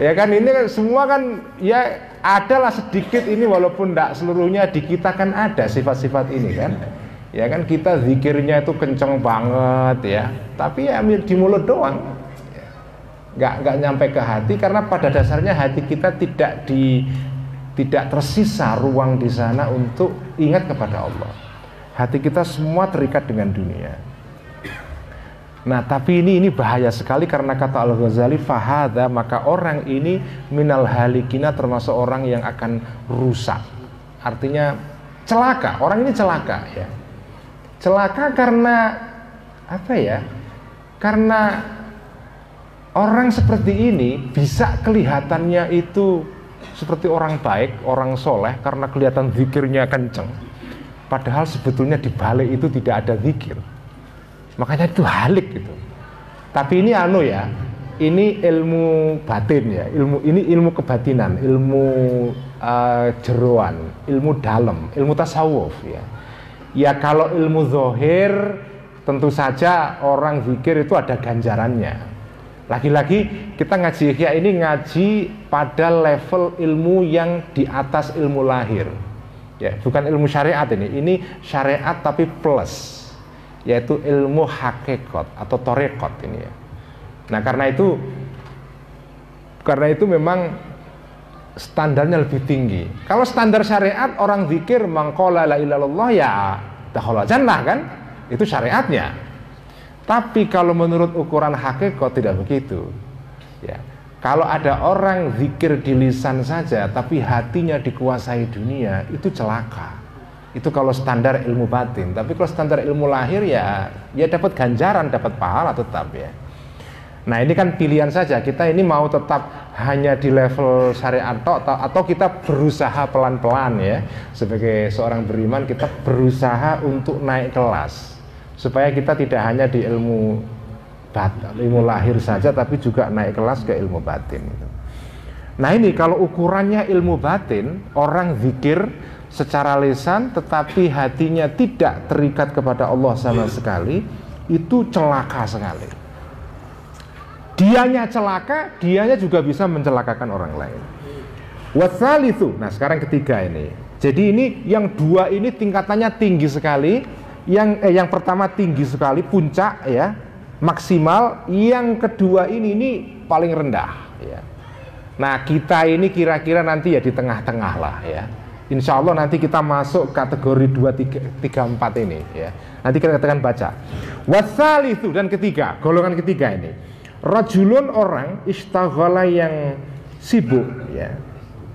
Ya kan? Ini kan semua kan ya adalah sedikit ini walaupun tidak seluruhnya di kita kan ada sifat-sifat ini kan. Ya kan? Kita zikirnya itu kenceng banget ya. Tapi ya di mulut doang. Nggak nggak nyampe ke hati karena pada dasarnya hati kita tidak di tidak tersisa ruang di sana untuk ingat kepada Allah hati kita semua terikat dengan dunia Nah, tapi ini ini bahaya sekali karena kata Al Ghazali fahada maka orang ini minal halikina termasuk orang yang akan rusak. Artinya celaka. Orang ini celaka ya. Celaka karena apa ya? Karena orang seperti ini bisa kelihatannya itu seperti orang baik, orang soleh karena kelihatan zikirnya kenceng. Padahal sebetulnya di balik itu tidak ada zikir. Makanya itu halik gitu. Tapi ini anu ya ini ilmu batin ya ilmu ini ilmu kebatinan ilmu uh, jeroan ilmu dalam ilmu tasawuf ya. Ya kalau ilmu zohir tentu saja orang zikir itu ada ganjarannya. Lagi-lagi kita ngaji ya ini ngaji pada level ilmu yang di atas ilmu lahir ya bukan ilmu syariat ini ini syariat tapi plus yaitu ilmu hakikat atau torekot ini ya. Nah karena itu karena itu memang standarnya lebih tinggi. Kalau standar syariat orang zikir mangkola la ilallah ya dakhala jannah kan? Itu syariatnya. Tapi kalau menurut ukuran hakikat tidak begitu. Ya. Kalau ada orang zikir di lisan saja tapi hatinya dikuasai dunia, itu celaka. Itu kalau standar ilmu batin. Tapi kalau standar ilmu lahir ya ya dapat ganjaran dapat pahala tetap ya. Nah ini kan pilihan saja. Kita ini mau tetap hanya di level syariat atau, atau kita berusaha pelan-pelan ya. Sebagai seorang beriman kita berusaha untuk naik kelas. Supaya kita tidak hanya di ilmu bat, ilmu lahir saja tapi juga naik kelas ke ilmu batin nah ini kalau ukurannya ilmu batin orang zikir secara lisan tetapi hatinya tidak terikat kepada Allah sama sekali itu celaka sekali. Dianya celaka dianya juga bisa mencelakakan orang lain. Wasal itu nah sekarang ketiga ini. Jadi ini yang dua ini tingkatannya tinggi sekali yang eh, yang pertama tinggi sekali puncak ya maksimal yang kedua ini ini paling rendah ya nah kita ini kira-kira nanti ya di tengah-tengah lah ya Insya Allah nanti kita masuk kategori 2, 3, 3 4 ini ya. Nanti kita katakan baca. Wasal itu dan ketiga, golongan ketiga ini. Rajulun orang istaghala yang sibuk ya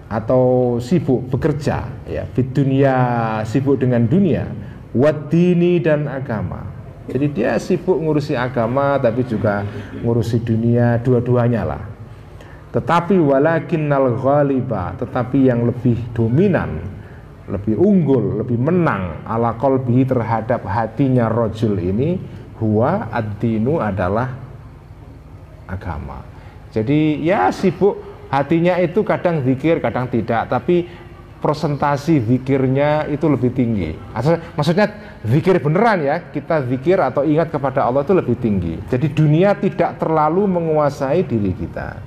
atau sibuk bekerja ya di dunia sibuk dengan dunia wadini dan agama jadi dia sibuk ngurusi agama tapi juga ngurusi dunia dua-duanya lah tetapi walakinnal ghaliba tetapi yang lebih dominan lebih unggul, lebih menang ala kolbi terhadap hatinya rojul ini huwa ad-dinu adalah agama. Jadi ya sibuk hatinya itu kadang zikir, kadang tidak, tapi presentasi zikirnya itu lebih tinggi. Maksudnya zikir beneran ya, kita zikir atau ingat kepada Allah itu lebih tinggi. Jadi dunia tidak terlalu menguasai diri kita.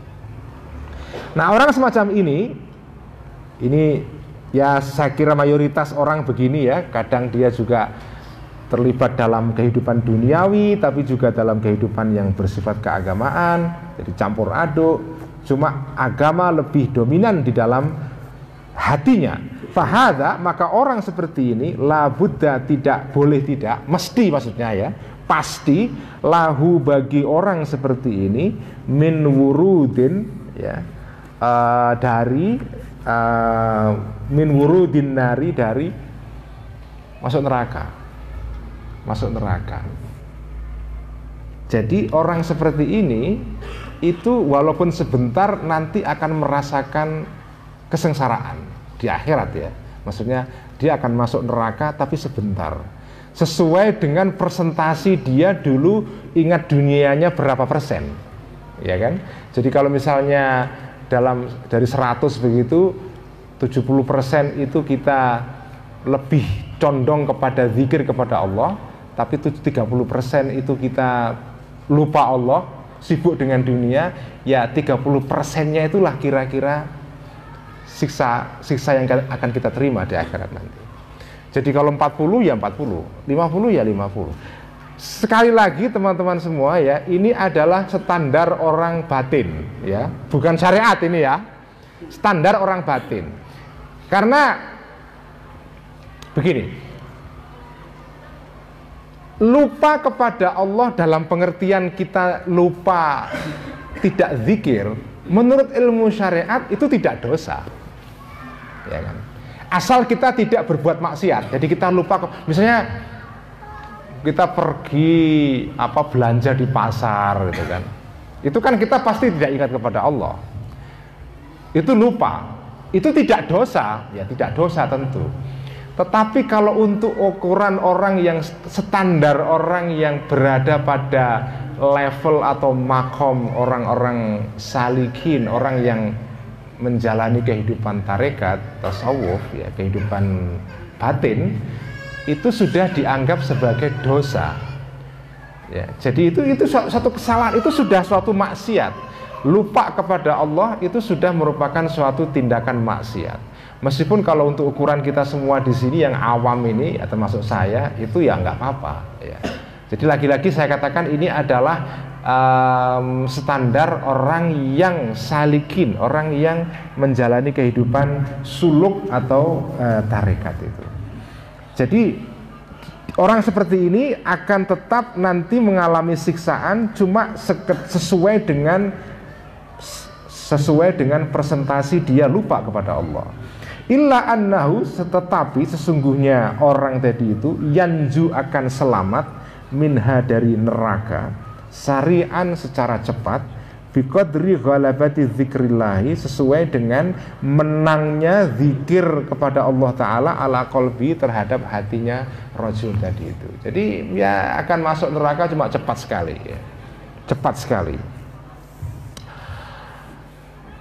Nah orang semacam ini, ini ya saya kira mayoritas orang begini ya kadang dia juga terlibat dalam kehidupan duniawi tapi juga dalam kehidupan yang bersifat keagamaan jadi campur aduk cuma agama lebih dominan di dalam hatinya. Fahada maka orang seperti ini la buddha tidak boleh tidak mesti maksudnya ya pasti lahu bagi orang seperti ini min wurudin ya uh, dari uh, min wurudin nari dari masuk neraka. Masuk neraka. Jadi orang seperti ini itu walaupun sebentar nanti akan merasakan kesengsaraan di akhirat ya. Maksudnya dia akan masuk neraka tapi sebentar. Sesuai dengan presentasi dia dulu ingat dunianya berapa persen. Ya kan? Jadi kalau misalnya dalam dari 100 begitu 70% itu kita lebih condong kepada zikir kepada Allah tapi 30% itu kita lupa Allah sibuk dengan dunia ya 30 persennya itulah kira-kira siksa siksa yang akan kita terima di akhirat nanti. Jadi kalau 40 ya 40 50 ya 50 sekali lagi teman-teman semua ya ini adalah standar orang batin ya. Bukan syariat ini ya. Standar orang batin. Karena begini, lupa kepada Allah dalam pengertian kita lupa tidak zikir, menurut ilmu syariat itu tidak dosa. Ya kan? Asal kita tidak berbuat maksiat. Jadi kita lupa misalnya kita pergi apa belanja di pasar gitu kan. Itu kan kita pasti tidak ingat kepada Allah. Itu lupa itu tidak dosa, ya tidak dosa tentu. Tetapi kalau untuk ukuran orang yang standar orang yang berada pada level atau makom orang-orang salikin, orang yang menjalani kehidupan tarekat, tasawuf, ya kehidupan batin, itu sudah dianggap sebagai dosa. Ya, jadi itu itu satu kesalahan, itu sudah suatu maksiat lupa kepada Allah itu sudah merupakan suatu tindakan maksiat. Meskipun kalau untuk ukuran kita semua di sini yang awam ini, ya termasuk saya, itu ya nggak apa-apa. Ya. Jadi lagi-lagi saya katakan ini adalah um, standar orang yang salikin, orang yang menjalani kehidupan suluk atau uh, tarekat itu. Jadi orang seperti ini akan tetap nanti mengalami siksaan cuma sesuai dengan sesuai dengan presentasi dia lupa kepada Allah. Illa annahu tetapi sesungguhnya orang tadi itu yanju akan selamat minha dari neraka sarian secara cepat biqadri ghalabati zikrillahi sesuai dengan menangnya zikir kepada Allah Ta'ala ala kolbi terhadap hatinya rojul tadi itu. Jadi ya akan masuk neraka cuma cepat sekali ya. cepat sekali.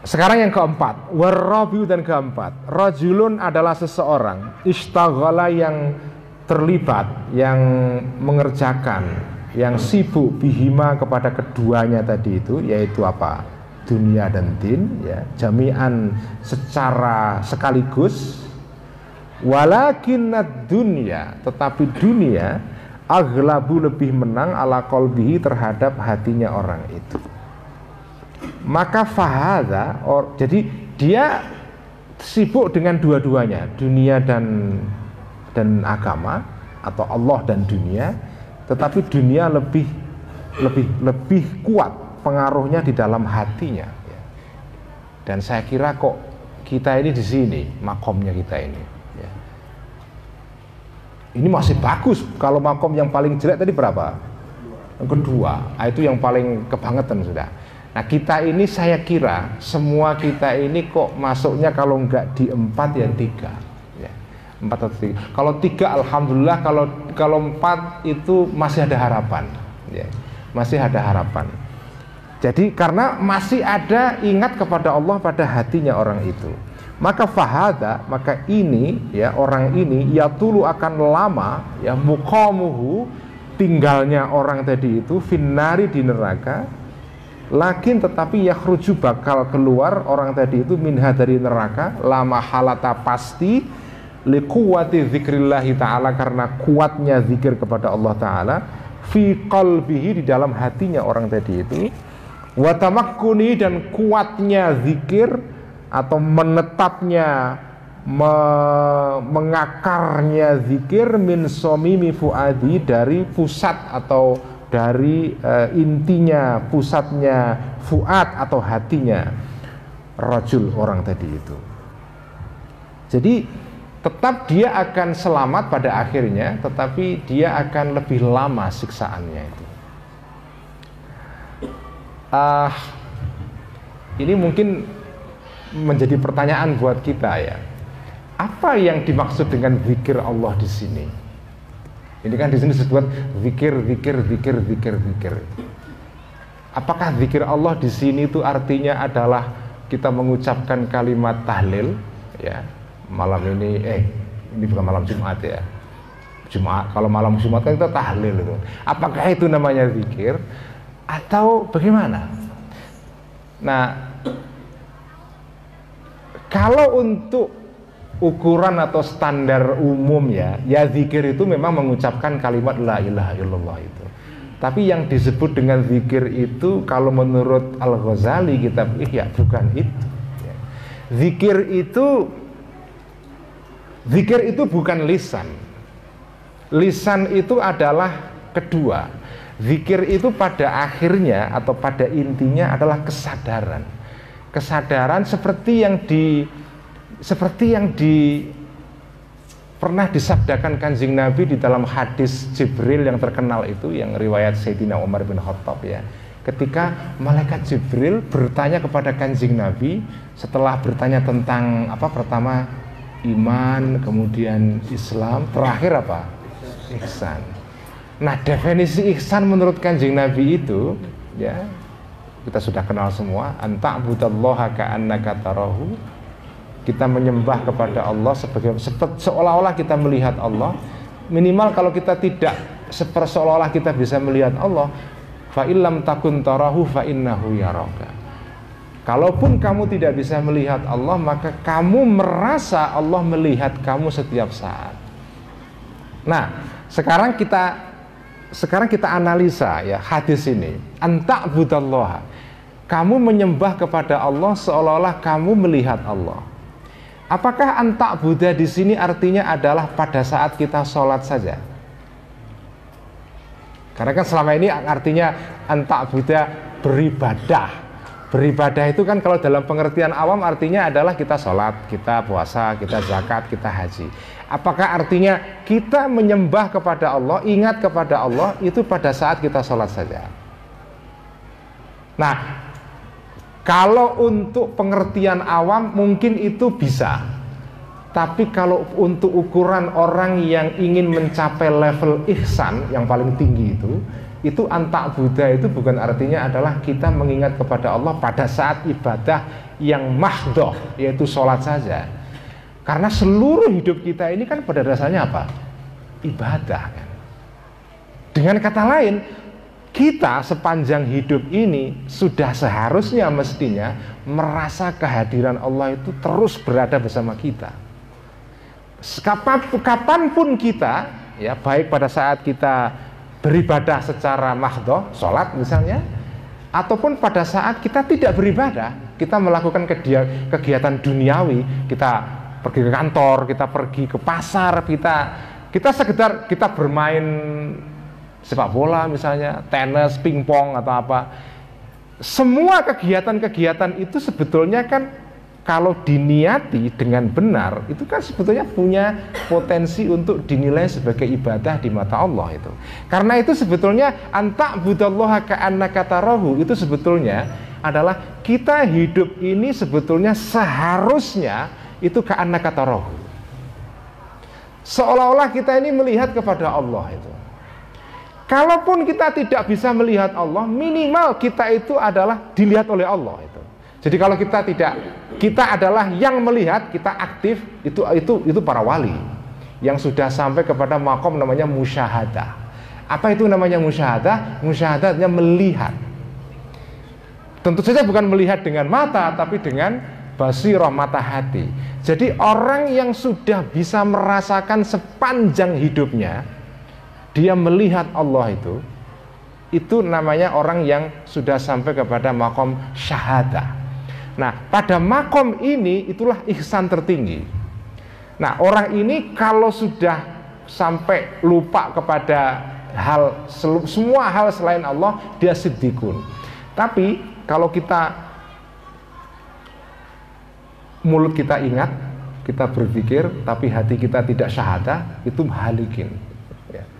Sekarang yang keempat, warabiu dan keempat, rajulun adalah seseorang istaghala yang terlibat, yang mengerjakan, yang sibuk bihima kepada keduanya tadi itu, yaitu apa? Dunia dan din, ya, jami'an secara sekaligus. Walakin dunia, tetapi dunia aglabu lebih menang ala kolbihi terhadap hatinya orang itu maka fahada or, jadi dia sibuk dengan dua-duanya dunia dan dan agama atau Allah dan dunia tetapi dunia lebih lebih lebih kuat pengaruhnya di dalam hatinya. Ya. dan saya kira kok kita ini di sini makomnya kita ini. Ini masih bagus. Kalau makom yang paling jelek tadi berapa? Yang kedua. Ah, itu yang paling kebangetan sudah. Nah kita ini saya kira semua kita ini kok masuknya kalau enggak di empat ya tiga. Ya. empat atau tiga. Kalau tiga, alhamdulillah. Kalau kalau empat itu masih ada harapan, ya. masih ada harapan. Jadi karena masih ada ingat kepada Allah pada hatinya orang itu. Maka fahada, maka ini ya orang ini ya tulu akan lama ya muqamuhu tinggalnya orang tadi itu finari di neraka lakin tetapi yakhruju bakal keluar orang tadi itu minha dari neraka lama halata pasti likuwati zikrillahi ta'ala karena kuatnya zikir kepada Allah ta'ala fi qalbihi di dalam hatinya orang tadi itu watamakkuni dan kuatnya zikir atau menetapnya me, mengakarnya zikir min somimi fuadi dari pusat atau dari uh, intinya pusatnya fuad atau hatinya rajul orang tadi itu. Jadi tetap dia akan selamat pada akhirnya tetapi dia akan lebih lama siksaannya itu uh, ini mungkin menjadi pertanyaan buat kita ya. Apa yang dimaksud dengan zikir Allah di sini? Ini kan di sini disebut zikir, zikir, zikir, zikir, zikir. Apakah zikir Allah di sini itu artinya adalah kita mengucapkan kalimat tahlil ya malam ini eh ini bukan malam Jumat ya Jumat kalau malam Jumat kan kita tahlil itu apakah itu namanya zikir atau bagaimana nah kalau untuk ukuran atau standar umum ya, ya zikir itu memang mengucapkan kalimat la ilaha illallah itu. Tapi yang disebut dengan zikir itu kalau menurut Al Ghazali kitab Ihya bukan itu. Ya. Zikir itu zikir itu bukan lisan. Lisan itu adalah kedua. Zikir itu pada akhirnya atau pada intinya adalah kesadaran kesadaran seperti yang di seperti yang di pernah disabdakan kanjeng Nabi di dalam hadis Jibril yang terkenal itu yang riwayat Sayyidina Umar bin Khattab ya ketika malaikat Jibril bertanya kepada kanjeng Nabi setelah bertanya tentang apa pertama iman kemudian Islam terakhir apa? Ihsan. Nah definisi ihsan menurut kanjeng Nabi itu ya kita sudah kenal semua anta'budallaha ka'annaka tarahu. Kita menyembah kepada Allah sebagai seolah-olah kita melihat Allah. Minimal kalau kita tidak seperti seolah-olah kita bisa melihat Allah fa illam takun tarahu fa innahu yaraka kalaupun kamu tidak bisa melihat Allah maka kamu merasa Allah melihat kamu setiap saat. Nah sekarang kita sekarang kita analisa ya hadis ini. Antak budallah kamu menyembah kepada Allah seolah-olah kamu melihat Allah. Apakah antak Buddha di sini artinya adalah pada saat kita sholat saja? Karena kan selama ini artinya antak Buddha beribadah Beribadah itu kan kalau dalam pengertian awam artinya adalah kita sholat, kita puasa, kita zakat, kita haji. Apakah artinya kita menyembah kepada Allah, ingat kepada Allah itu pada saat kita sholat saja? Nah, kalau untuk pengertian awam mungkin itu bisa. Tapi kalau untuk ukuran orang yang ingin mencapai level ihsan yang paling tinggi itu, itu antak Buddha itu bukan artinya adalah kita mengingat kepada Allah pada saat ibadah yang mahdoh yaitu sholat saja. Karena seluruh hidup kita ini kan pada dasarnya apa? Ibadah kan? Dengan kata lain kita sepanjang hidup ini sudah seharusnya mestinya merasa kehadiran Allah itu terus berada bersama kita. Kapan, kapan pun kita ya baik pada saat kita beribadah secara mahdoh, sholat misalnya, ataupun pada saat kita tidak beribadah, kita melakukan kegiatan duniawi, kita pergi ke kantor, kita pergi ke pasar, kita kita sekedar kita bermain sepak bola misalnya, tenis, pingpong atau apa. Semua kegiatan-kegiatan itu sebetulnya kan kalau diniati dengan benar itu kan sebetulnya punya potensi untuk dinilai sebagai ibadah di mata Allah itu. Karena itu sebetulnya antak budallaha ka'annaka tarahu itu sebetulnya adalah kita hidup ini sebetulnya seharusnya itu ka'annaka tarahu. Seolah-olah kita ini melihat kepada Allah itu. Kalaupun kita tidak bisa melihat Allah, minimal kita itu adalah dilihat oleh Allah itu. Jadi kalau kita tidak kita adalah yang melihat, kita aktif, itu itu itu para wali yang sudah sampai kepada makom namanya musyahadah. Apa itu namanya musyahadah? Musyahadahnya melihat. Tentu saja bukan melihat dengan mata, tapi dengan basirah mata hati. Jadi orang yang sudah bisa merasakan sepanjang hidupnya, dia melihat Allah itu itu namanya orang yang sudah sampai kepada makom syahadah. Nah, pada makom ini itulah ihsan tertinggi. Nah, orang ini kalau sudah sampai lupa kepada hal semua hal selain Allah, dia siddiqun. Tapi kalau kita mulut kita ingat, kita berpikir, tapi hati kita tidak syahadah, itu halikin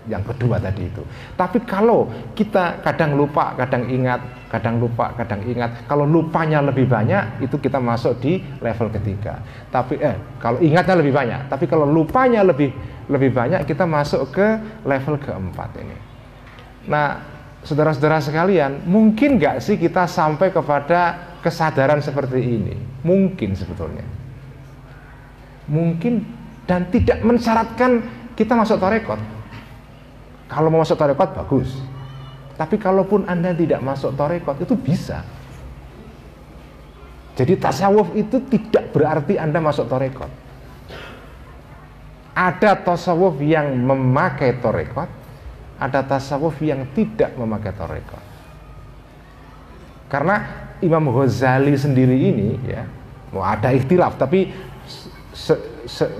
yang kedua tadi itu. Tapi kalau kita kadang lupa, kadang ingat, kadang lupa, kadang ingat, kalau lupanya lebih banyak itu kita masuk di level ketiga. Tapi eh kalau ingatnya lebih banyak, tapi kalau lupanya lebih lebih banyak kita masuk ke level keempat ini. Nah, saudara-saudara sekalian, mungkin nggak sih kita sampai kepada kesadaran seperti ini? Mungkin sebetulnya. Mungkin dan tidak mensyaratkan kita masuk torekot kalau mau masuk tarekat bagus. Tapi kalaupun Anda tidak masuk tarekat itu bisa. Jadi tasawuf itu tidak berarti Anda masuk tarekat. Ada tasawuf yang memakai tarekat, ada tasawuf yang tidak memakai tarekat. Karena Imam Ghazali sendiri ini ya, mau ada ikhtilaf tapi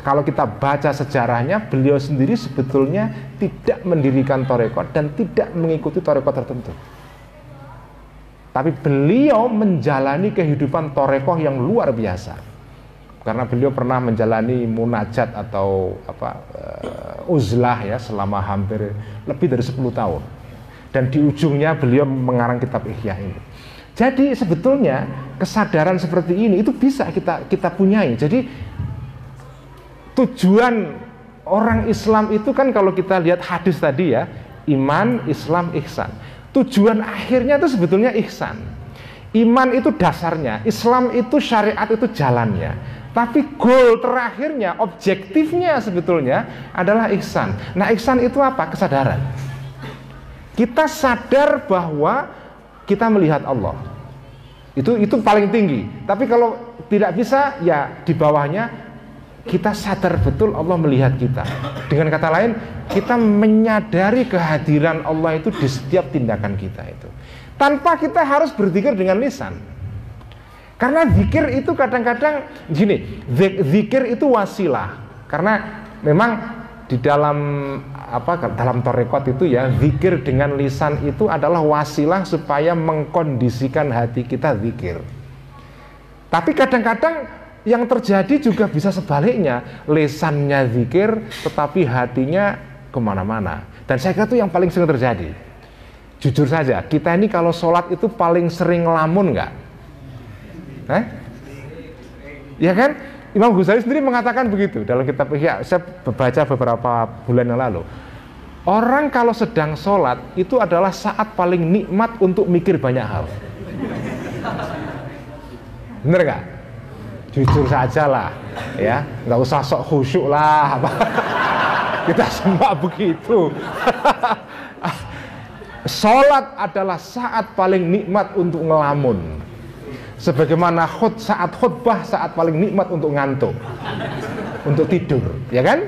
kalau kita baca sejarahnya beliau sendiri sebetulnya tidak mendirikan torekot dan tidak mengikuti torekot tertentu. Tapi beliau menjalani kehidupan torekoh yang luar biasa. Karena beliau pernah menjalani munajat atau apa uh, uzlah ya selama hampir lebih dari 10 tahun. Dan di ujungnya beliau mengarang kitab Ihya ini. Jadi sebetulnya kesadaran seperti ini itu bisa kita kita punyai. Jadi tujuan orang Islam itu kan kalau kita lihat hadis tadi ya iman, Islam, ihsan. Tujuan akhirnya itu sebetulnya ihsan. Iman itu dasarnya, Islam itu syariat itu jalannya. Tapi goal terakhirnya, objektifnya sebetulnya adalah ihsan. Nah, ihsan itu apa? Kesadaran. Kita sadar bahwa kita melihat Allah. Itu itu paling tinggi. Tapi kalau tidak bisa ya di bawahnya kita sadar betul Allah melihat kita. Dengan kata lain, kita menyadari kehadiran Allah itu di setiap tindakan kita itu. Tanpa kita harus berzikir dengan lisan. Karena zikir itu kadang-kadang gini, zikir itu wasilah. Karena memang di dalam apa dalam torekot itu ya zikir dengan lisan itu adalah wasilah supaya mengkondisikan hati kita zikir. Tapi kadang-kadang yang terjadi juga bisa sebaliknya. Lesannya zikir tetapi hatinya ke mana-mana. Dan saya kira itu yang paling sering terjadi. Jujur saja kita ini kalau sholat itu paling sering lamun nggak? Eh? ya kan? Imam Ghazali sendiri mengatakan begitu dalam kitab Ihya. Saya baca beberapa bulan yang lalu. Orang kalau sedang sholat itu adalah saat paling nikmat untuk mikir banyak hal. Bener nggak jujur saja lah ya. Nggak usah sok khusyuk lah kita semua begitu. Sholat adalah saat paling nikmat untuk ngelamun. Sebagaimana khut, saat khutbah saat paling nikmat untuk ngantuk. Untuk tidur, ya kan?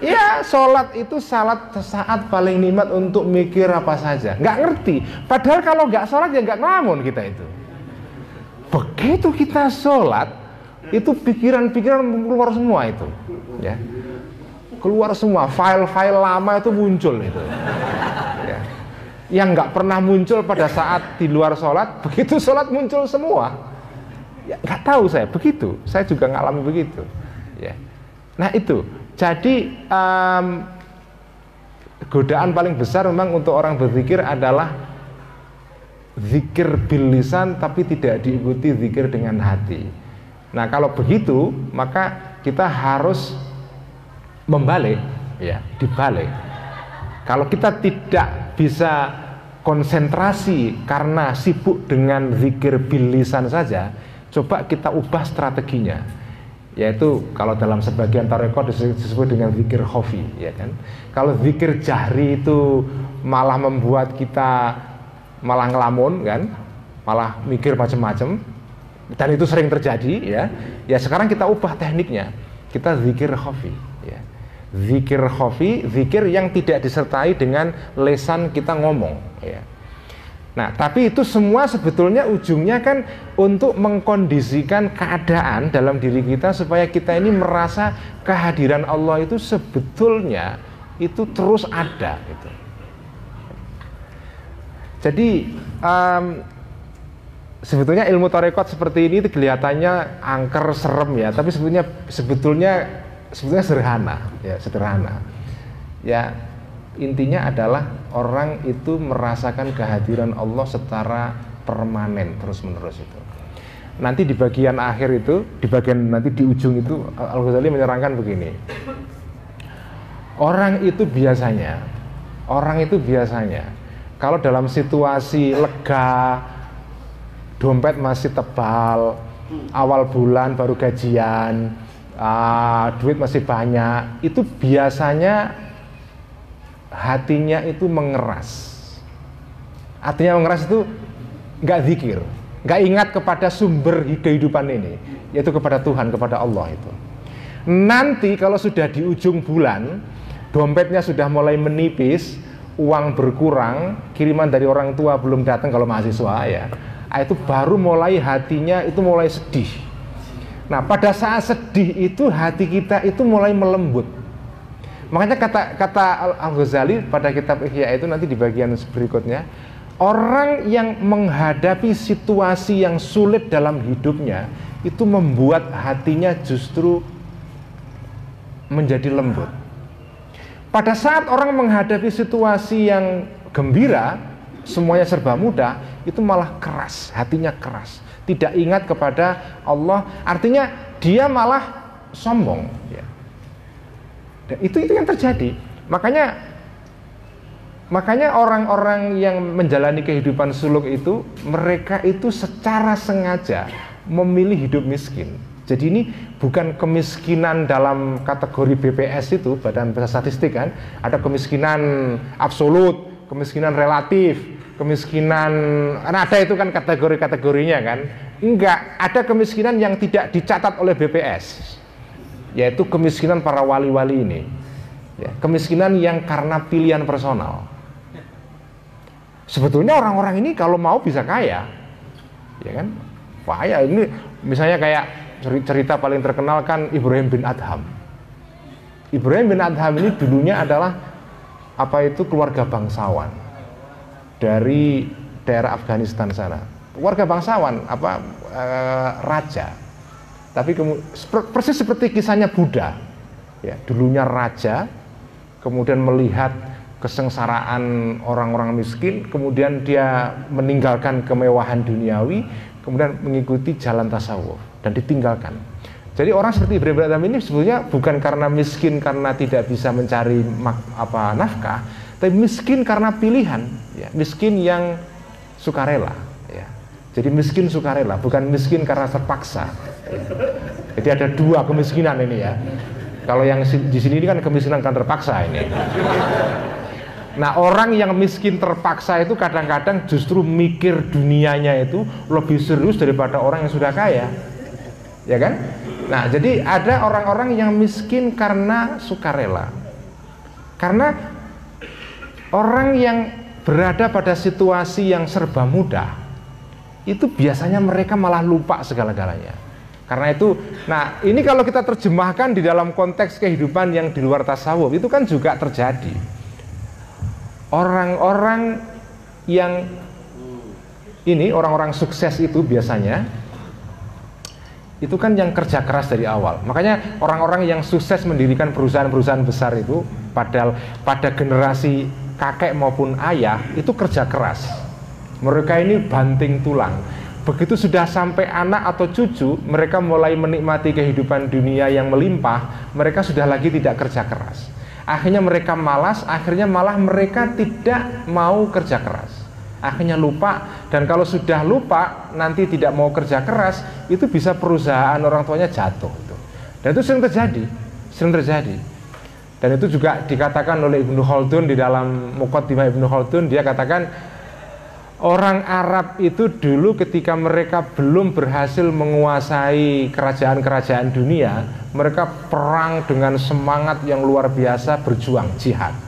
Ya, sholat itu salat saat paling nikmat untuk mikir apa saja. Nggak ngerti. Padahal kalau nggak sholat ya nggak ngelamun kita itu Begitu kita sholat, itu pikiran-pikiran keluar semua itu, ya. Keluar semua, file-file lama itu muncul itu. Ya. Yang nggak pernah muncul pada saat di luar sholat, begitu sholat muncul semua. Ya, nggak tahu saya, begitu. Saya juga ngalami begitu. Ya. Nah itu, jadi um, godaan paling besar memang untuk orang berzikir adalah zikir bil lisan tapi tidak diikuti zikir dengan hati. Nah, kalau begitu, maka kita harus membalik ya dibalik. Kalau kita tidak bisa konsentrasi karena sibuk dengan zikir bilisan saja coba kita ubah strateginya. Yaitu kalau dalam sebagian tarekat disebut dengan zikir khofi ya kan? Kalau zikir jahri itu malah membuat kita malah ngelamun kan? Malah mikir macam-macam dan itu sering terjadi ya. Ya sekarang kita ubah tekniknya. Kita zikir khofi ya. Zikir khofi zikir yang tidak disertai dengan lesan kita ngomong ya. Nah, tapi itu semua sebetulnya ujungnya kan untuk mengkondisikan keadaan dalam diri kita supaya kita ini merasa kehadiran Allah itu sebetulnya itu terus ada gitu. Jadi um, sebetulnya ilmu tarekat seperti ini itu kelihatannya angker serem ya, tapi sebetulnya sebetulnya sebetulnya sederhana ya, sederhana. Ya, intinya adalah orang itu merasakan kehadiran Allah secara permanen terus menerus itu. Nanti di bagian akhir itu, di bagian nanti di ujung itu Al Ghazali menyerangkan begini. Orang itu biasanya, orang itu biasanya kalau dalam situasi lega, dompet masih tebal, awal bulan baru gajian, uh, duit masih banyak, itu biasanya hatinya itu mengeras. Artinya mengeras itu nggak zikir, nggak ingat kepada sumber kehidupan ini, yaitu kepada Tuhan, kepada Allah itu. Nanti kalau sudah di ujung bulan, dompetnya sudah mulai menipis, uang berkurang, kiriman dari orang tua belum datang kalau mahasiswa ya, ah, itu baru mulai hatinya itu mulai sedih. Nah pada saat sedih itu hati kita itu mulai melembut Makanya kata kata Al Ghazali pada kitab Ihya itu nanti di bagian berikutnya, orang yang menghadapi situasi yang sulit dalam hidupnya itu membuat hatinya justru menjadi lembut. Pada saat orang menghadapi situasi yang gembira, semuanya serba mudah, itu malah keras, hatinya keras. Tidak ingat kepada Allah, artinya dia malah sombong. Ya dan itu itu yang terjadi. Makanya makanya orang-orang yang menjalani kehidupan suluk itu mereka itu secara sengaja memilih hidup miskin. Jadi ini bukan kemiskinan dalam kategori BPS itu Badan Pusat Statistik kan, ada kemiskinan absolut, kemiskinan relatif, kemiskinan karena ada itu kan kategori-kategorinya kan. Enggak, ada kemiskinan yang tidak dicatat oleh BPS yaitu kemiskinan para wali-wali ini. Ya, kemiskinan yang karena pilihan personal. Sebetulnya orang-orang ini kalau mau bisa kaya, ya kan? Kaya ini misalnya kayak cerita paling terkenal kan Ibrahim bin Adham. Ibrahim bin Adham ini dulunya adalah apa itu keluarga bangsawan dari daerah Afghanistan sana. Keluarga bangsawan apa e, raja tapi persis seperti kisahnya Buddha. Ya, dulunya raja, kemudian melihat kesengsaraan orang-orang miskin, kemudian dia meninggalkan kemewahan duniawi, kemudian mengikuti jalan tasawuf dan ditinggalkan. Jadi orang seperti Ibrahim Adam ini sebetulnya bukan karena miskin karena tidak bisa mencari apa nafkah, tapi miskin karena pilihan, ya, miskin yang sukarela. Ya. Jadi miskin sukarela, bukan miskin karena terpaksa. Jadi ada dua kemiskinan ini ya. Kalau yang di sini ini kan kemiskinan kan terpaksa ini. Nah orang yang miskin terpaksa itu kadang-kadang justru mikir dunianya itu lebih serius daripada orang yang sudah kaya, ya kan? Nah jadi ada orang-orang yang miskin karena sukarela, karena orang yang berada pada situasi yang serba mudah itu biasanya mereka malah lupa segala-galanya. Karena itu, nah ini kalau kita terjemahkan di dalam konteks kehidupan yang di luar tasawuf itu kan juga terjadi. Orang-orang yang ini orang-orang sukses itu biasanya itu kan yang kerja keras dari awal. Makanya orang-orang yang sukses mendirikan perusahaan-perusahaan besar itu padahal pada generasi kakek maupun ayah itu kerja keras. Mereka ini banting tulang begitu sudah sampai anak atau cucu, mereka mulai menikmati kehidupan dunia yang melimpah, mereka sudah lagi tidak kerja keras. Akhirnya mereka malas, akhirnya malah mereka tidak mau kerja keras. Akhirnya lupa dan kalau sudah lupa nanti tidak mau kerja keras, itu bisa perusahaan orang tuanya jatuh itu. Dan itu sering terjadi, sering terjadi. Dan itu juga dikatakan oleh Ibnu Khaldun di dalam Muqaddimah Ibnu Khaldun dia katakan Orang Arab itu dulu ketika mereka belum berhasil menguasai kerajaan-kerajaan dunia, mereka perang dengan semangat yang luar biasa berjuang jihad.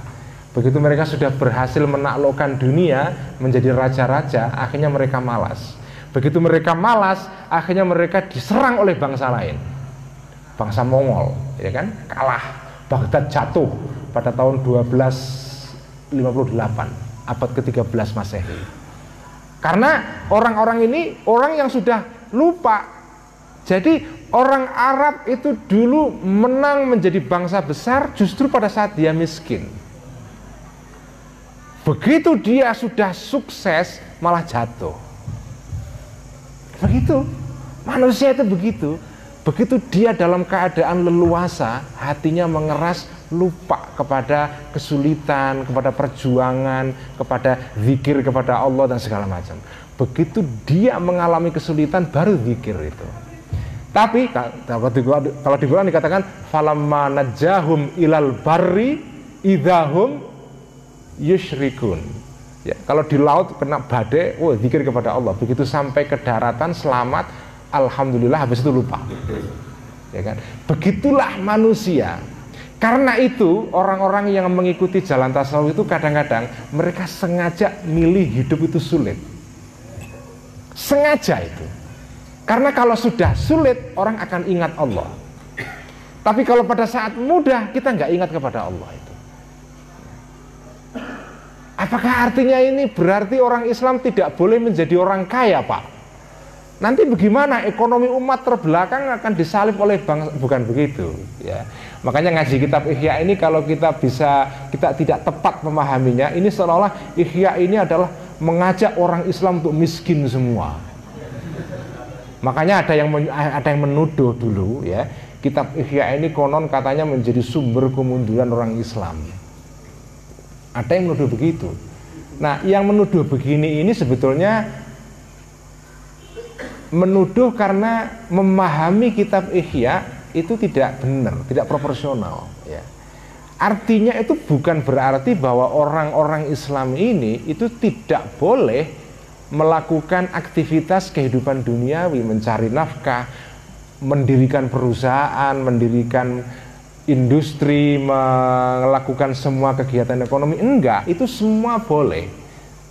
Begitu mereka sudah berhasil menaklukkan dunia menjadi raja-raja, akhirnya mereka malas. Begitu mereka malas, akhirnya mereka diserang oleh bangsa lain. Bangsa Mongol, ya kan? Kalah. Baghdad jatuh pada tahun 1258, abad ke-13 Masehi. Karena orang-orang ini orang yang sudah lupa. Jadi orang Arab itu dulu menang menjadi bangsa besar justru pada saat dia miskin. Begitu dia sudah sukses malah jatuh. Begitu. Manusia itu begitu. Begitu dia dalam keadaan leluasa, hatinya mengeras, lupa kepada kesulitan, kepada perjuangan, kepada zikir kepada Allah dan segala macam. Begitu dia mengalami kesulitan baru zikir itu. Tapi kalau di Quran dikatakan falamma najahum ilal barri idahum yushrikun. Ya, kalau di laut kena badai, oh zikir kepada Allah. Begitu sampai ke daratan selamat, alhamdulillah habis itu lupa. Ya kan? Begitulah manusia. Karena itu orang-orang yang mengikuti jalan tasawuf itu kadang-kadang mereka sengaja milih hidup itu sulit. Sengaja itu. Karena kalau sudah sulit orang akan ingat Allah. Tapi kalau pada saat mudah kita nggak ingat kepada Allah itu apakah artinya ini berarti orang Islam tidak boleh menjadi orang kaya pak Nanti bagaimana ekonomi umat terbelakang akan disalib oleh bangsa bukan begitu ya. Makanya ngaji kitab Ihya ini kalau kita bisa kita tidak tepat memahaminya, ini seolah-olah Ihya ini adalah mengajak orang Islam untuk miskin semua. Makanya ada yang ada yang menuduh dulu ya, kitab Ihya ini konon katanya menjadi sumber kemunduran orang Islam. Ada yang menuduh begitu. Nah, yang menuduh begini ini sebetulnya menuduh karena memahami kitab Ihya itu tidak benar, tidak proporsional ya. Artinya itu bukan berarti bahwa orang-orang Islam ini itu tidak boleh melakukan aktivitas kehidupan duniawi, mencari nafkah, mendirikan perusahaan, mendirikan industri, melakukan semua kegiatan ekonomi. Enggak, itu semua boleh.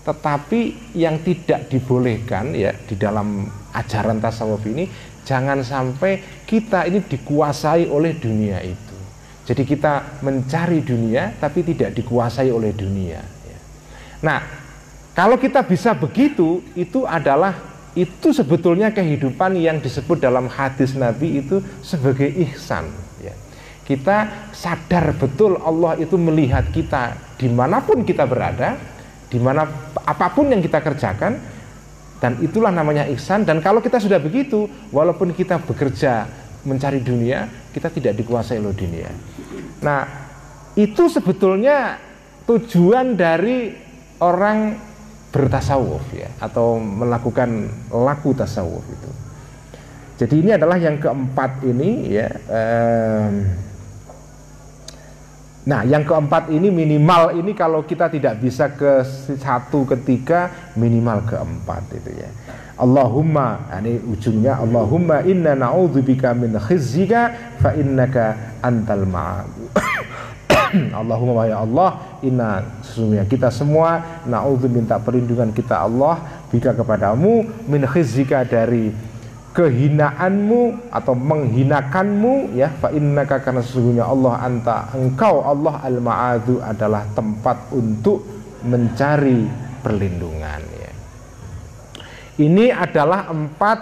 Tetapi yang tidak dibolehkan ya di dalam ajaran tasawuf ini jangan sampai kita ini dikuasai oleh dunia itu. Jadi kita mencari dunia tapi tidak dikuasai oleh dunia. Ya. Nah, kalau kita bisa begitu, itu adalah itu sebetulnya kehidupan yang disebut dalam hadis Nabi itu sebagai ihsan. Kita sadar betul Allah itu melihat kita di mana pun kita berada, di mana apa pun yang kita kerjakan dan itulah namanya ihsan. Dan kalau kita sudah begitu walaupun kita bekerja mencari dunia kita tidak dikuasai oleh dunia. Nah itu sebetulnya tujuan dari orang bertasawuf ya atau melakukan laku tasawuf itu. Jadi ini adalah yang keempat ini ya eh, Nah, yang keempat ini minimal ini kalau kita tidak bisa ke satu ketiga minimal keempat itu ya. Allahumma ini ujungnya Allahumma inna na'udzubika min khizyika fa innaka antal ma'abu. Allahumma ya Allah inna sesungguhnya kita semua na'udzu minta perlindungan kita Allah bika kepadamu min khizyika dari kehinaanmu atau menghinakanmu ya fa innaka karena sesungguhnya Allah anta engkau Allah al maadu adalah tempat untuk mencari perlindungan ya. Ini adalah empat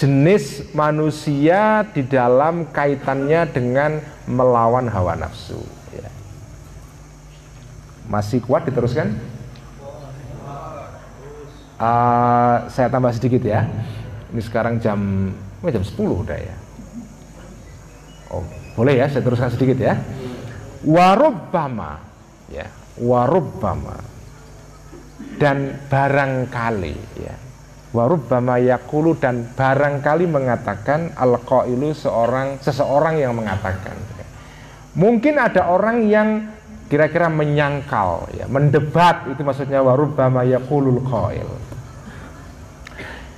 jenis manusia di dalam kaitannya dengan melawan hawa nafsu ya. Masih kuat diteruskan? Uh, saya tambah sedikit ya. Ini sekarang jam oh, jam 10 udah ya. Oh, boleh ya saya teruskan sedikit ya. Warubbama ya, warubbama dan barangkali ya. Warubbama yakulu dan barangkali mengatakan al-qailu seorang seseorang yang mengatakan. Mungkin ada orang yang kira-kira menyangkal ya, mendebat itu maksudnya warubbama yaqulul qail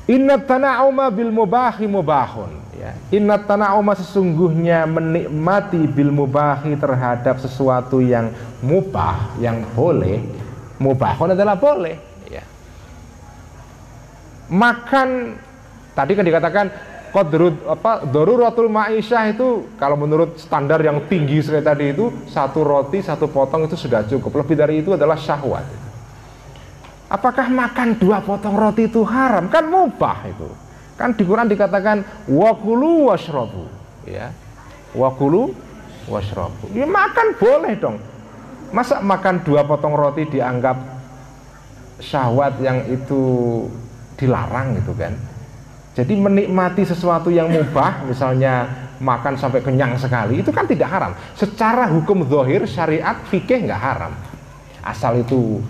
Inna tana'uma bil mubahi mubahun ya. Inna tana'uma sesungguhnya menikmati bil mubahi terhadap sesuatu yang mubah, yang boleh Mubahun adalah boleh ya. Makan Tadi kan dikatakan Qadrut apa daruratul ma'isyah itu kalau menurut standar yang tinggi sekali tadi itu satu roti satu potong itu sudah cukup. Lebih dari itu adalah syahwat. Apakah makan dua potong roti itu haram? Kan mubah itu. Kan di Quran dikatakan wakulu washrobu, ya. Wakulu washrobu. Ya makan boleh dong. Masa makan dua potong roti dianggap syahwat yang itu dilarang gitu kan? Jadi menikmati sesuatu yang mubah, misalnya makan sampai kenyang sekali, itu kan tidak haram. Secara hukum zohir, syariat, fikih nggak haram. Asal itu,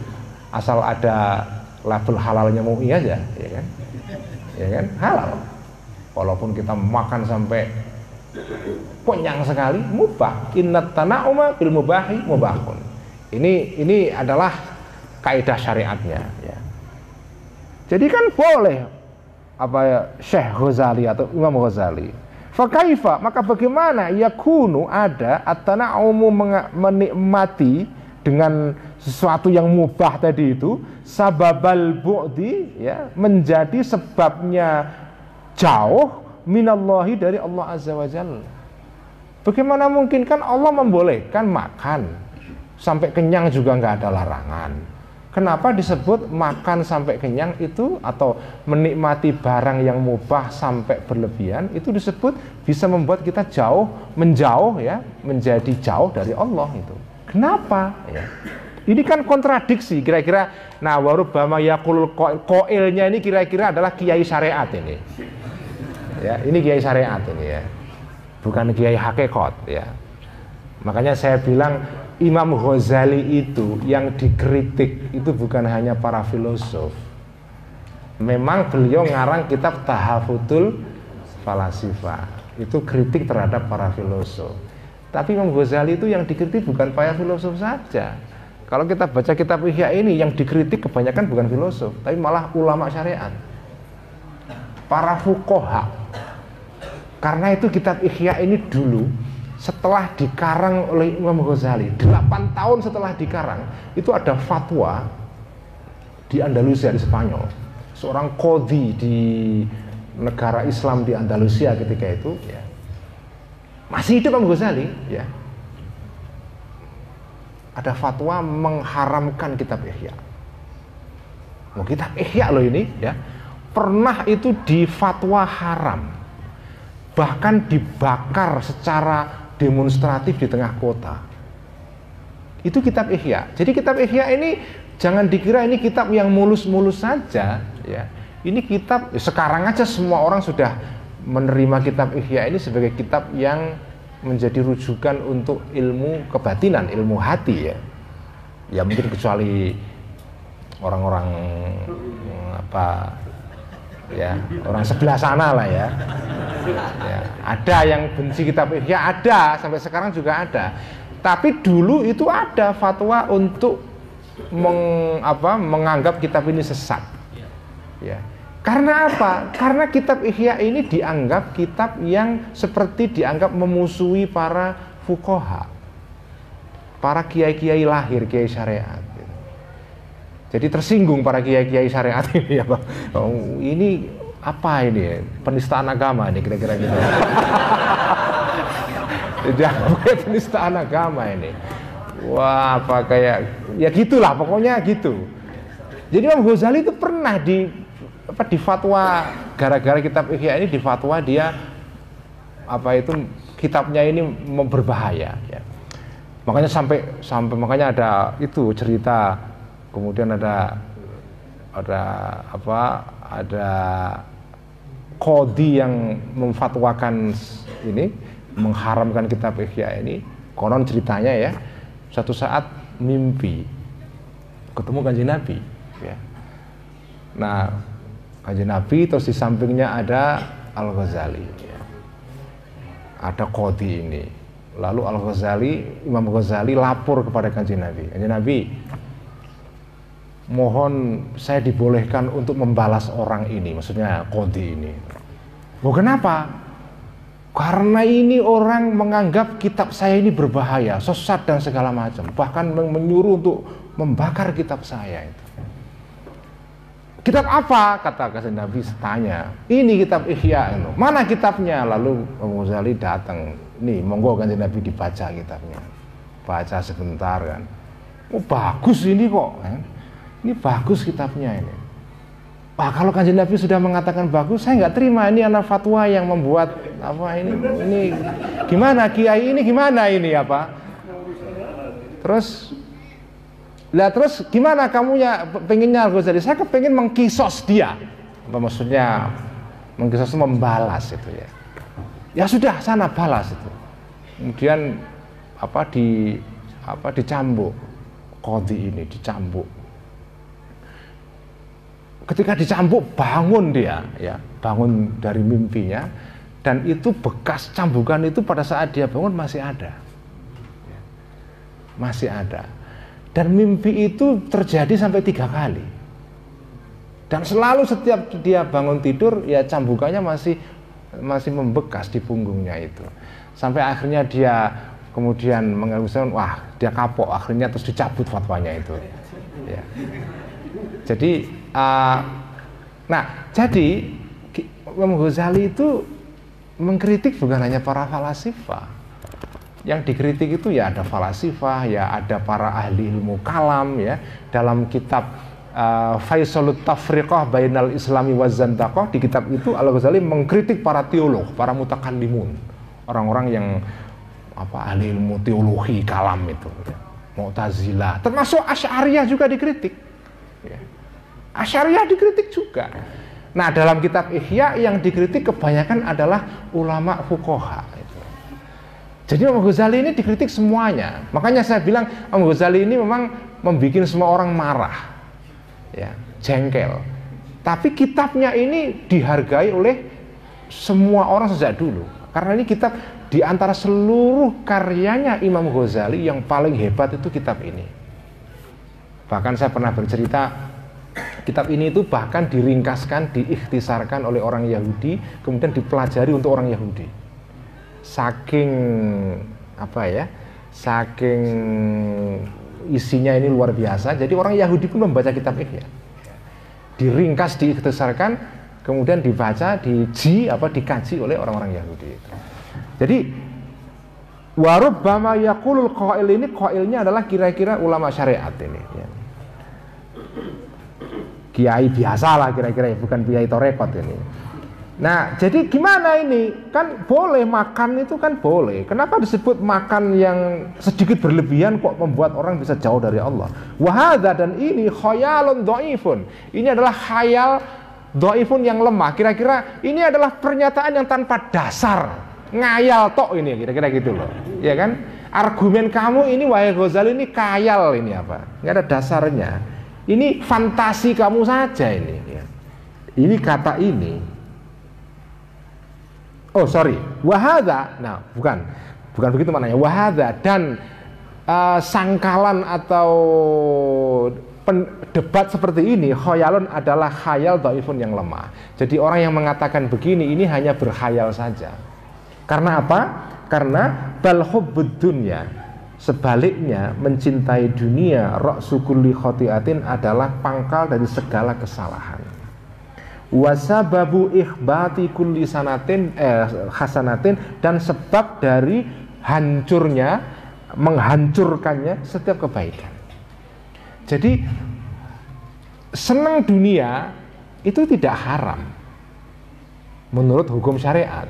asal ada level halalnya MUI aja, ya kan? Ya kan? Halal. Walaupun kita makan sampai kenyang sekali, mubah. Inna tana'uma bil mubahi mubahun. Ini ini adalah kaidah syariatnya. Ya. Jadi kan boleh apa ya Syekh Ghazali atau Imam Ghazali. Fakaifa maka bagaimana yakunu ada at-tana'umu menikmati dengan sesuatu yang mubah tadi itu sababal bu'di ya menjadi sebabnya jauh minallahi dari Allah azza wajalla. Bagaimana mungkin kan Allah membolehkan makan sampai kenyang juga nggak ada larangan Kenapa disebut makan sampai kenyang itu atau menikmati barang yang mubah sampai berlebihan itu disebut bisa membuat kita jauh menjauh ya menjadi jauh dari Allah itu. Kenapa? Ya. Ini kan kontradiksi kira-kira. Nah warubama yakul koilnya ini kira-kira adalah kiai syariat ini. Ya ini kiai syariat ini ya, bukan kiai hakikat ya. Makanya saya bilang Imam Ghazali itu yang dikritik itu bukan hanya para filosof. Memang beliau ngarang kitab Tahafutul Falasifa. Itu kritik terhadap para filosof. Tapi Imam Ghazali itu yang dikritik bukan para filosof saja. Kalau kita baca kitab Ihya ini yang dikritik kebanyakan bukan filosof, tapi malah ulama syariat. Para fukoha. Karena itu kitab Ihya ini dulu setelah dikarang oleh Imam Ghazali 8 tahun setelah dikarang itu ada fatwa di Andalusia di Spanyol seorang kodi di negara Islam di Andalusia ketika itu ya masih hidup Imam Ghazali ya ada fatwa mengharamkan kitab Ihya oh, kitab Ihya loh ini ya pernah itu di fatwa haram bahkan dibakar secara demonstratif di tengah kota. Itu kitab Ihya. Jadi kitab Ihya ini jangan dikira ini kitab yang mulus-mulus saja, ya. Ini kitab sekarang aja semua orang sudah menerima kitab Ihya ini sebagai kitab yang menjadi rujukan untuk ilmu kebatinan, ilmu hati ya. Ya mungkin kecuali orang-orang apa ya orang sebelah sana lah ya. ya ada yang benci kitab Ihya ada sampai sekarang juga ada tapi dulu itu ada fatwa untuk meng, apa, menganggap kitab ini sesat ya karena apa? Karena kitab Ihya ini dianggap kitab yang seperti dianggap memusuhi para fukoha, para kiai-kiai lahir, kiai syariat. Jadi tersinggung para kiai-kiai syariat ini ya Bang. Oh, ini apa ini? Penistaan agama ini kira-kira gitu. Jangan penistaan agama ini. Wah, apa kayak ya gitulah pokoknya gitu. Jadi Imam Ghazali itu pernah di apa di fatwa gara-gara kitab Ihya ini di fatwa dia apa itu kitabnya ini berbahaya ya. Makanya sampai sampai makanya ada itu cerita kemudian ada ada apa ada kodi yang memfatwakan ini mengharamkan kitab Ihya ini konon ceritanya ya satu saat mimpi ketemu kanjeng Nabi ya. Nah kanjeng Nabi terus di sampingnya ada Al Ghazali ada kodi ini lalu Al Ghazali Imam Ghazali lapor kepada kanjeng Nabi kanjeng Nabi mohon saya dibolehkan untuk membalas orang ini, maksudnya kodi ini. Oh kenapa? Karena ini orang menganggap kitab saya ini berbahaya, sesat dan segala macam. Bahkan menyuruh untuk membakar kitab saya itu. Kitab apa? Kata kasih Nabi tanya. Ini kitab Ihya. Itu. Mana kitabnya? Lalu Ghazali datang. Nih, monggo kan Nabi dibaca kitabnya. Baca sebentar kan. Oh bagus ini kok. Kan? ini bagus kitabnya ini. Wah kalau kanjeng Nabi sudah mengatakan bagus, saya nggak terima ini anak fatwa yang membuat apa ini ini gimana kiai ini gimana ini apa? Terus lah terus gimana kamunya pengennya jadi saya kepengen mengkisos dia. Apa maksudnya? Mengkisos itu membalas itu ya. Ya sudah sana balas itu. Kemudian apa di apa dicambuk. Kodi ini dicambuk. Ketika dicambuk bangun dia ya. Bangun dari mimpinya. Dan itu bekas cambukan itu pada saat dia bangun masih ada. Ya, masih ada dan mimpi itu terjadi sampai tiga kali. Dan selalu setiap dia bangun tidur ya cambukannya masih masih membekas di punggungnya itu. Sampai akhirnya dia kemudian mengalusan wah dia kapok. Akhirnya terus dicabut fatwanya itu. Ya. Jadi uh, nah jadi Imam Ghazali itu mengkritik bukan hanya para falasifah yang dikritik itu ya ada falasifah ya ada para ahli ilmu kalam ya dalam kitab uh, Faisalut Tafriqah Bainal Islami wa Zandaqah di kitab itu Al Ghazali mengkritik para teolog para mutakallimun orang-orang yang apa ahli ilmu teologi kalam itu ya. Mu'tazilah termasuk Asy'ariyah juga dikritik ya. Asyariah dikritik juga. Nah dalam kitab Ihya yang dikritik kebanyakan adalah ulama fukoha. Jadi Imam Ghazali ini dikritik semuanya. Makanya saya bilang Imam Ghazali ini memang membuat semua orang marah, ya, jengkel. Tapi kitabnya ini dihargai oleh semua orang sejak dulu. Karena ini kitab di antara seluruh karyanya Imam Ghazali yang paling hebat itu kitab ini. Bahkan saya pernah bercerita Kitab ini itu bahkan diringkaskan, diikhtisarkan oleh orang Yahudi, kemudian dipelajari untuk orang Yahudi. Saking apa ya? Saking isinya ini luar biasa, jadi orang Yahudi pun membaca kitab ini. Diringkas, diikhtisarkan, kemudian dibaca, diji apa dikaji oleh orang-orang Yahudi itu. Jadi warub bama yakulul qail ini qailnya adalah kira-kira ulama syariat ini ya kiai biasa lah kira-kira ya, bukan kiai torekot ini. Nah, jadi gimana ini? Kan boleh makan itu kan boleh. Kenapa disebut makan yang sedikit berlebihan kok membuat orang bisa jauh dari Allah? Wahada dan ini khayalun doifun. Ini adalah khayal doifun yang lemah. Kira-kira ini adalah pernyataan yang tanpa dasar. Ngayal tok ini kira-kira gitu loh. Ya kan? Argumen kamu ini wahai Ghazali ini kayal ini apa? Nggak ada dasarnya. Ini fantasi kamu saja ini. Ya. Ini kata ini. Oh sorry, wahada. Nah bukan, bukan begitu maknanya. Wahada dan uh, sangkalan atau pen, debat seperti ini, khoyalun adalah khayal doifun yang lemah. Jadi orang yang mengatakan begini ini hanya berkhayal saja. Karena apa? Karena balhub dunya Sebaliknya mencintai dunia ra'sukulli khotiatin adalah pangkal dari segala kesalahan. Wasababu ikhbati kulli sanatin eh, hasanatin dan sebab dari hancurnya menghancurkannya setiap kebaikan. Jadi senang dunia itu tidak haram menurut hukum syariat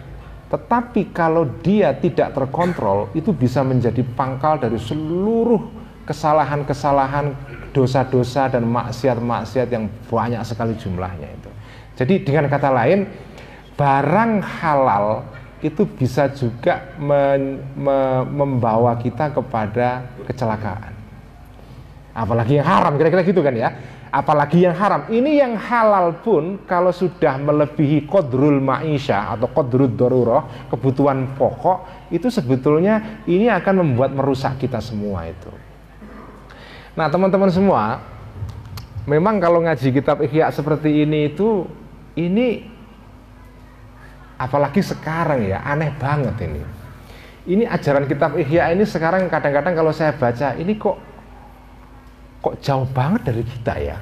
tetapi kalau dia tidak terkontrol, itu bisa menjadi pangkal dari seluruh kesalahan-kesalahan dosa-dosa dan maksiat-maksiat yang banyak sekali jumlahnya itu. Jadi dengan kata lain, barang halal itu bisa juga men, me, membawa kita kepada kecelakaan. Apalagi yang haram, kira-kira gitu kan ya. Apalagi yang haram. Ini yang halal pun kalau sudah melebihi kodrul ma'isha atau kodrul daruroh, kebutuhan pokok, itu sebetulnya ini akan membuat merusak kita semua itu. Nah teman-teman semua, memang kalau ngaji kitab Ihya seperti ini itu, ini apalagi sekarang ya, aneh banget ini. Ini ajaran kitab Ihya ini sekarang kadang-kadang kalau saya baca, ini kok kok jauh banget dari kita ya.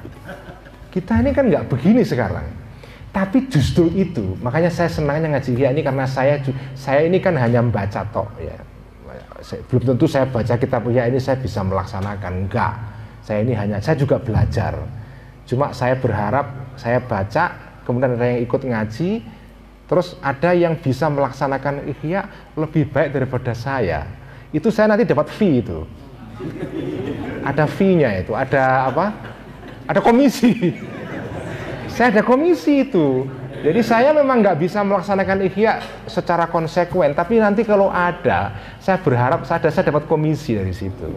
Kita ini kan nggak begini sekarang. Tapi justru itu, makanya saya senangnya ngaji Ihya ini karena saya saya ini kan hanya membaca tok ya belum tentu saya baca kitab ya ini saya bisa melaksanakan enggak saya ini hanya saya juga belajar cuma saya berharap saya baca kemudian ada yang ikut ngaji terus ada yang bisa melaksanakan ihya lebih baik daripada saya. Itu saya nanti dapat fee itu. Ada fee-nya itu ada apa? Ada komisi. Saya ada komisi itu. Jadi saya memang nggak bisa melaksanakan ihya secara konsekuen, tapi nanti kalau ada, saya berharap saya, saya dapat komisi dari situ.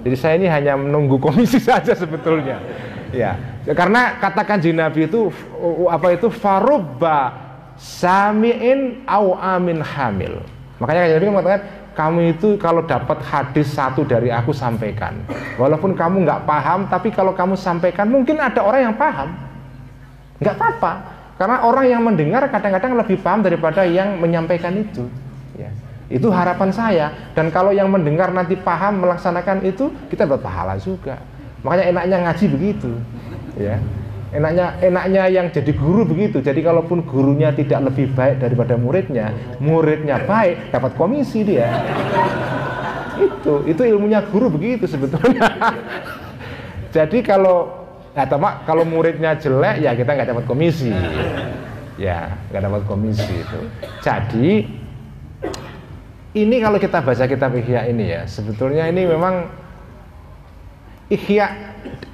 Jadi saya ini hanya menunggu komisi saja sebetulnya. Ya, karena katakan Nabi itu apa itu farubba samiin au amin hamil. Makanya Nabi mengatakan kamu itu kalau dapat hadis satu dari aku sampaikan. Walaupun kamu nggak paham, tapi kalau kamu sampaikan mungkin ada orang yang paham. Nggak apa-apa karena orang yang mendengar kadang-kadang lebih paham daripada yang menyampaikan itu. Ya. Itu harapan saya. Dan kalau yang mendengar nanti paham melaksanakan itu, kita dapat pahala juga. Makanya enaknya ngaji begitu. Ya. Enaknya enaknya yang jadi guru begitu. Jadi kalaupun gurunya tidak lebih baik daripada muridnya, muridnya baik, dapat komisi dia. itu, itu ilmunya guru begitu sebetulnya. jadi kalau Nah, teman kalau muridnya jelek ya kita nggak dapat komisi. Ya, nggak dapat komisi itu. Jadi ini kalau kita baca kitab Ihya ini ya, sebetulnya ini memang Ihya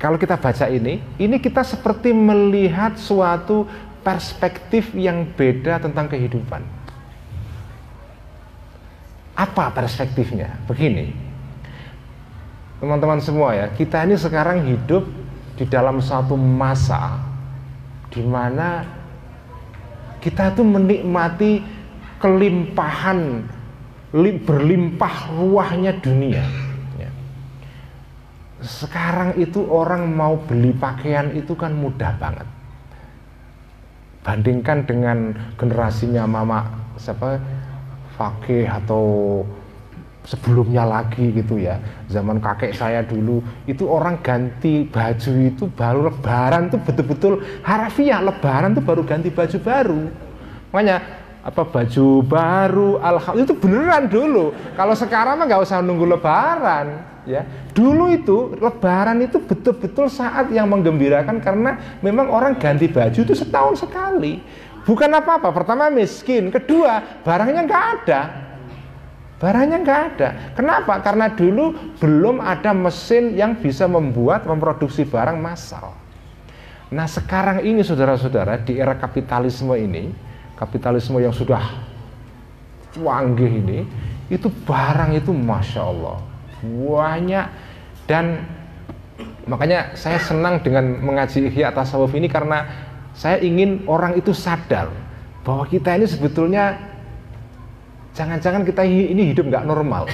kalau kita baca ini, ini kita seperti melihat suatu perspektif yang beda tentang kehidupan. Apa perspektifnya? Begini, teman-teman semua ya, kita ini sekarang hidup di dalam satu masa di mana kita tuh menikmati kelimpahan berlimpah ruahnya dunia. Sekarang itu orang mau beli pakaian itu kan mudah banget. Bandingkan dengan generasinya mama siapa? Fakih atau sebelumnya lagi gitu ya. Zaman kakek saya dulu itu orang ganti baju itu baru lebaran tuh betul-betul harafiah. Lebaran tuh baru ganti baju baru. Makanya apa baju baru alhamdulillah itu beneran dulu kalau sekarang mah nggak usah nunggu lebaran ya dulu itu lebaran itu betul-betul saat yang menggembirakan karena memang orang ganti baju itu setahun sekali bukan apa-apa pertama miskin kedua barangnya nggak ada Barangnya nggak ada. Kenapa? Karena dulu belum ada mesin yang bisa membuat memproduksi barang massal. Nah sekarang ini saudara-saudara di era kapitalisme ini, kapitalisme yang sudah canggih ini, itu barang itu masya Allah banyak dan makanya saya senang dengan mengaji ihya tasawuf ini karena saya ingin orang itu sadar bahwa kita ini sebetulnya Jangan-jangan kita ini hidup nggak normal.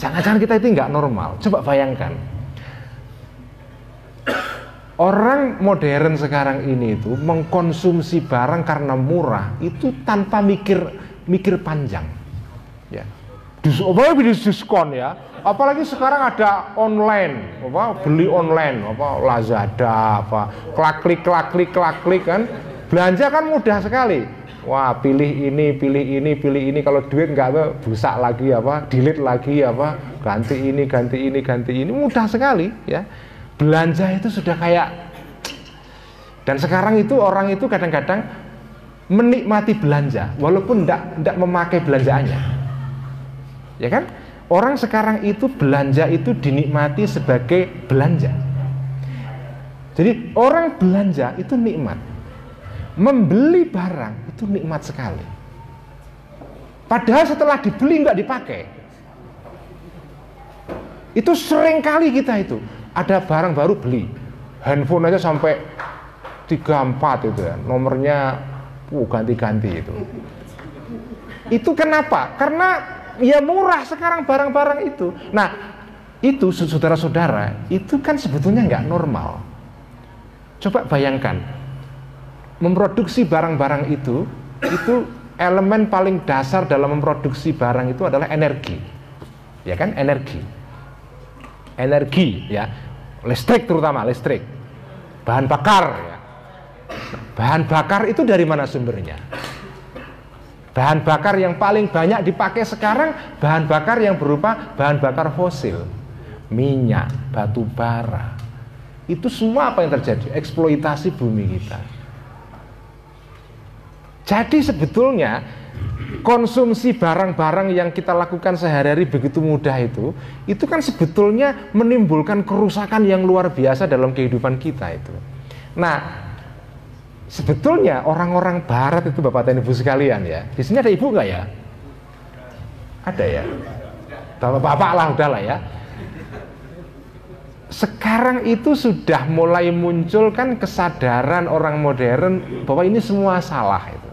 Jangan-jangan kita itu nggak normal. Coba bayangkan. Orang modern sekarang ini itu mengkonsumsi barang karena murah itu tanpa mikir mikir panjang. Ya. Dis, apalagi diskon ya. Apalagi sekarang ada online, apa beli online, apa Lazada, apa klak klik klak klik klak klik kan. Belanja kan mudah sekali wah pilih ini pilih ini pilih ini kalau duit nggak apa busak lagi apa delete lagi apa ganti ini ganti ini ganti ini mudah sekali ya belanja itu sudah kayak dan sekarang itu orang itu kadang-kadang menikmati belanja walaupun tidak tidak memakai belanjaannya ya kan orang sekarang itu belanja itu dinikmati sebagai belanja. Jadi orang belanja itu nikmat. Membeli barang itu nikmat sekali. Padahal setelah dibeli nggak dipakai. Itu sering kali kita itu ada barang baru beli, handphone aja sampai 34 itu ya, nomornya uh, ganti-ganti itu. Itu kenapa? Karena ya murah sekarang barang-barang itu. Nah, itu saudara-saudara, itu kan sebetulnya nggak normal. Coba bayangkan, memproduksi barang-barang itu, itu elemen paling dasar dalam memproduksi barang itu adalah energi. Ya kan, energi. Energi, ya. Listrik terutama, listrik. Bahan bakar, ya. Bahan bakar itu dari mana sumbernya? Bahan bakar yang paling banyak dipakai sekarang bahan bakar yang berupa bahan bakar fosil, minyak, batu bara. Itu semua apa yang terjadi? Eksploitasi bumi kita. Jadi sebetulnya konsumsi barang-barang yang kita lakukan sehari-hari begitu mudah itu, itu kan sebetulnya menimbulkan kerusakan yang luar biasa dalam kehidupan kita itu. Nah, sebetulnya orang-orang Barat itu bapak dan ibu sekalian ya, di sini ada ibu nggak ya? Ada ya. Bapak-bapak lah udah lah ya. Sekarang itu sudah mulai muncul kan kesadaran orang modern bahwa ini semua salah itu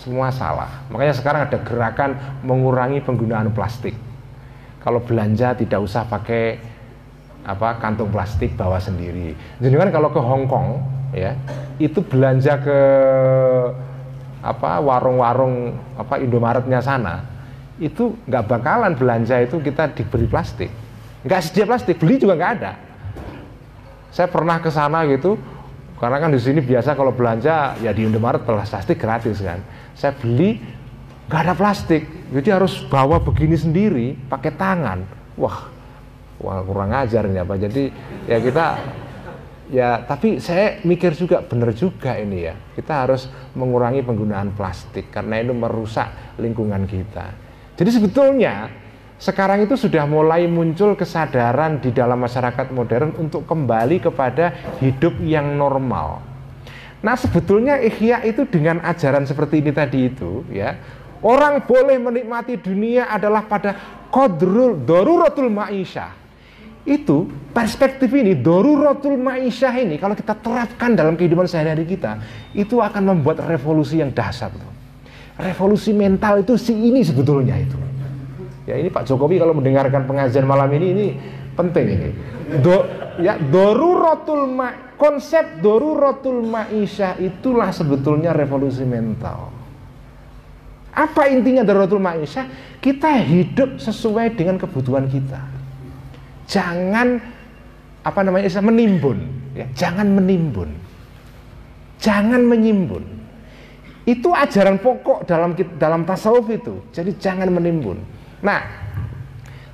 semua salah. Makanya sekarang ada gerakan mengurangi penggunaan plastik. Kalau belanja tidak usah pakai apa kantung plastik bawa sendiri. Jadi kan kalau ke Hong Kong ya itu belanja ke apa warung-warung apa Indomaretnya sana itu nggak bakalan belanja itu kita diberi plastik nggak sedia plastik beli juga nggak ada saya pernah ke sana gitu karena kan di sini biasa kalau belanja ya di Indomaret plastik gratis kan saya beli nggak ada plastik. Jadi harus bawa begini sendiri pakai tangan. Wah wah kurang ajar ini apa. Jadi ya kita ya tapi saya mikir juga benar juga ini ya. Kita harus mengurangi penggunaan plastik karena itu merusak lingkungan kita. Jadi sebetulnya sekarang itu sudah mulai muncul kesadaran di dalam masyarakat modern untuk kembali kepada hidup yang normal Nah sebetulnya ikhya itu dengan ajaran seperti ini tadi itu ya Orang boleh menikmati dunia adalah pada kodrul doruratul ma'isyah Itu perspektif ini doruratul ma'isyah ini Kalau kita terapkan dalam kehidupan sehari-hari kita Itu akan membuat revolusi yang dahsyat Revolusi mental itu si ini sebetulnya itu Ya ini Pak Jokowi kalau mendengarkan pengajian malam ini Ini penting ini Do, ya doruratul ma konsep doruratul maisha itulah sebetulnya revolusi mental. Apa intinya doruratul maisha? Kita hidup sesuai dengan kebutuhan kita. Jangan apa namanya menimbun, ya, jangan menimbun. Jangan menyimbun. Itu ajaran pokok dalam dalam tasawuf itu. Jadi jangan menimbun. Nah,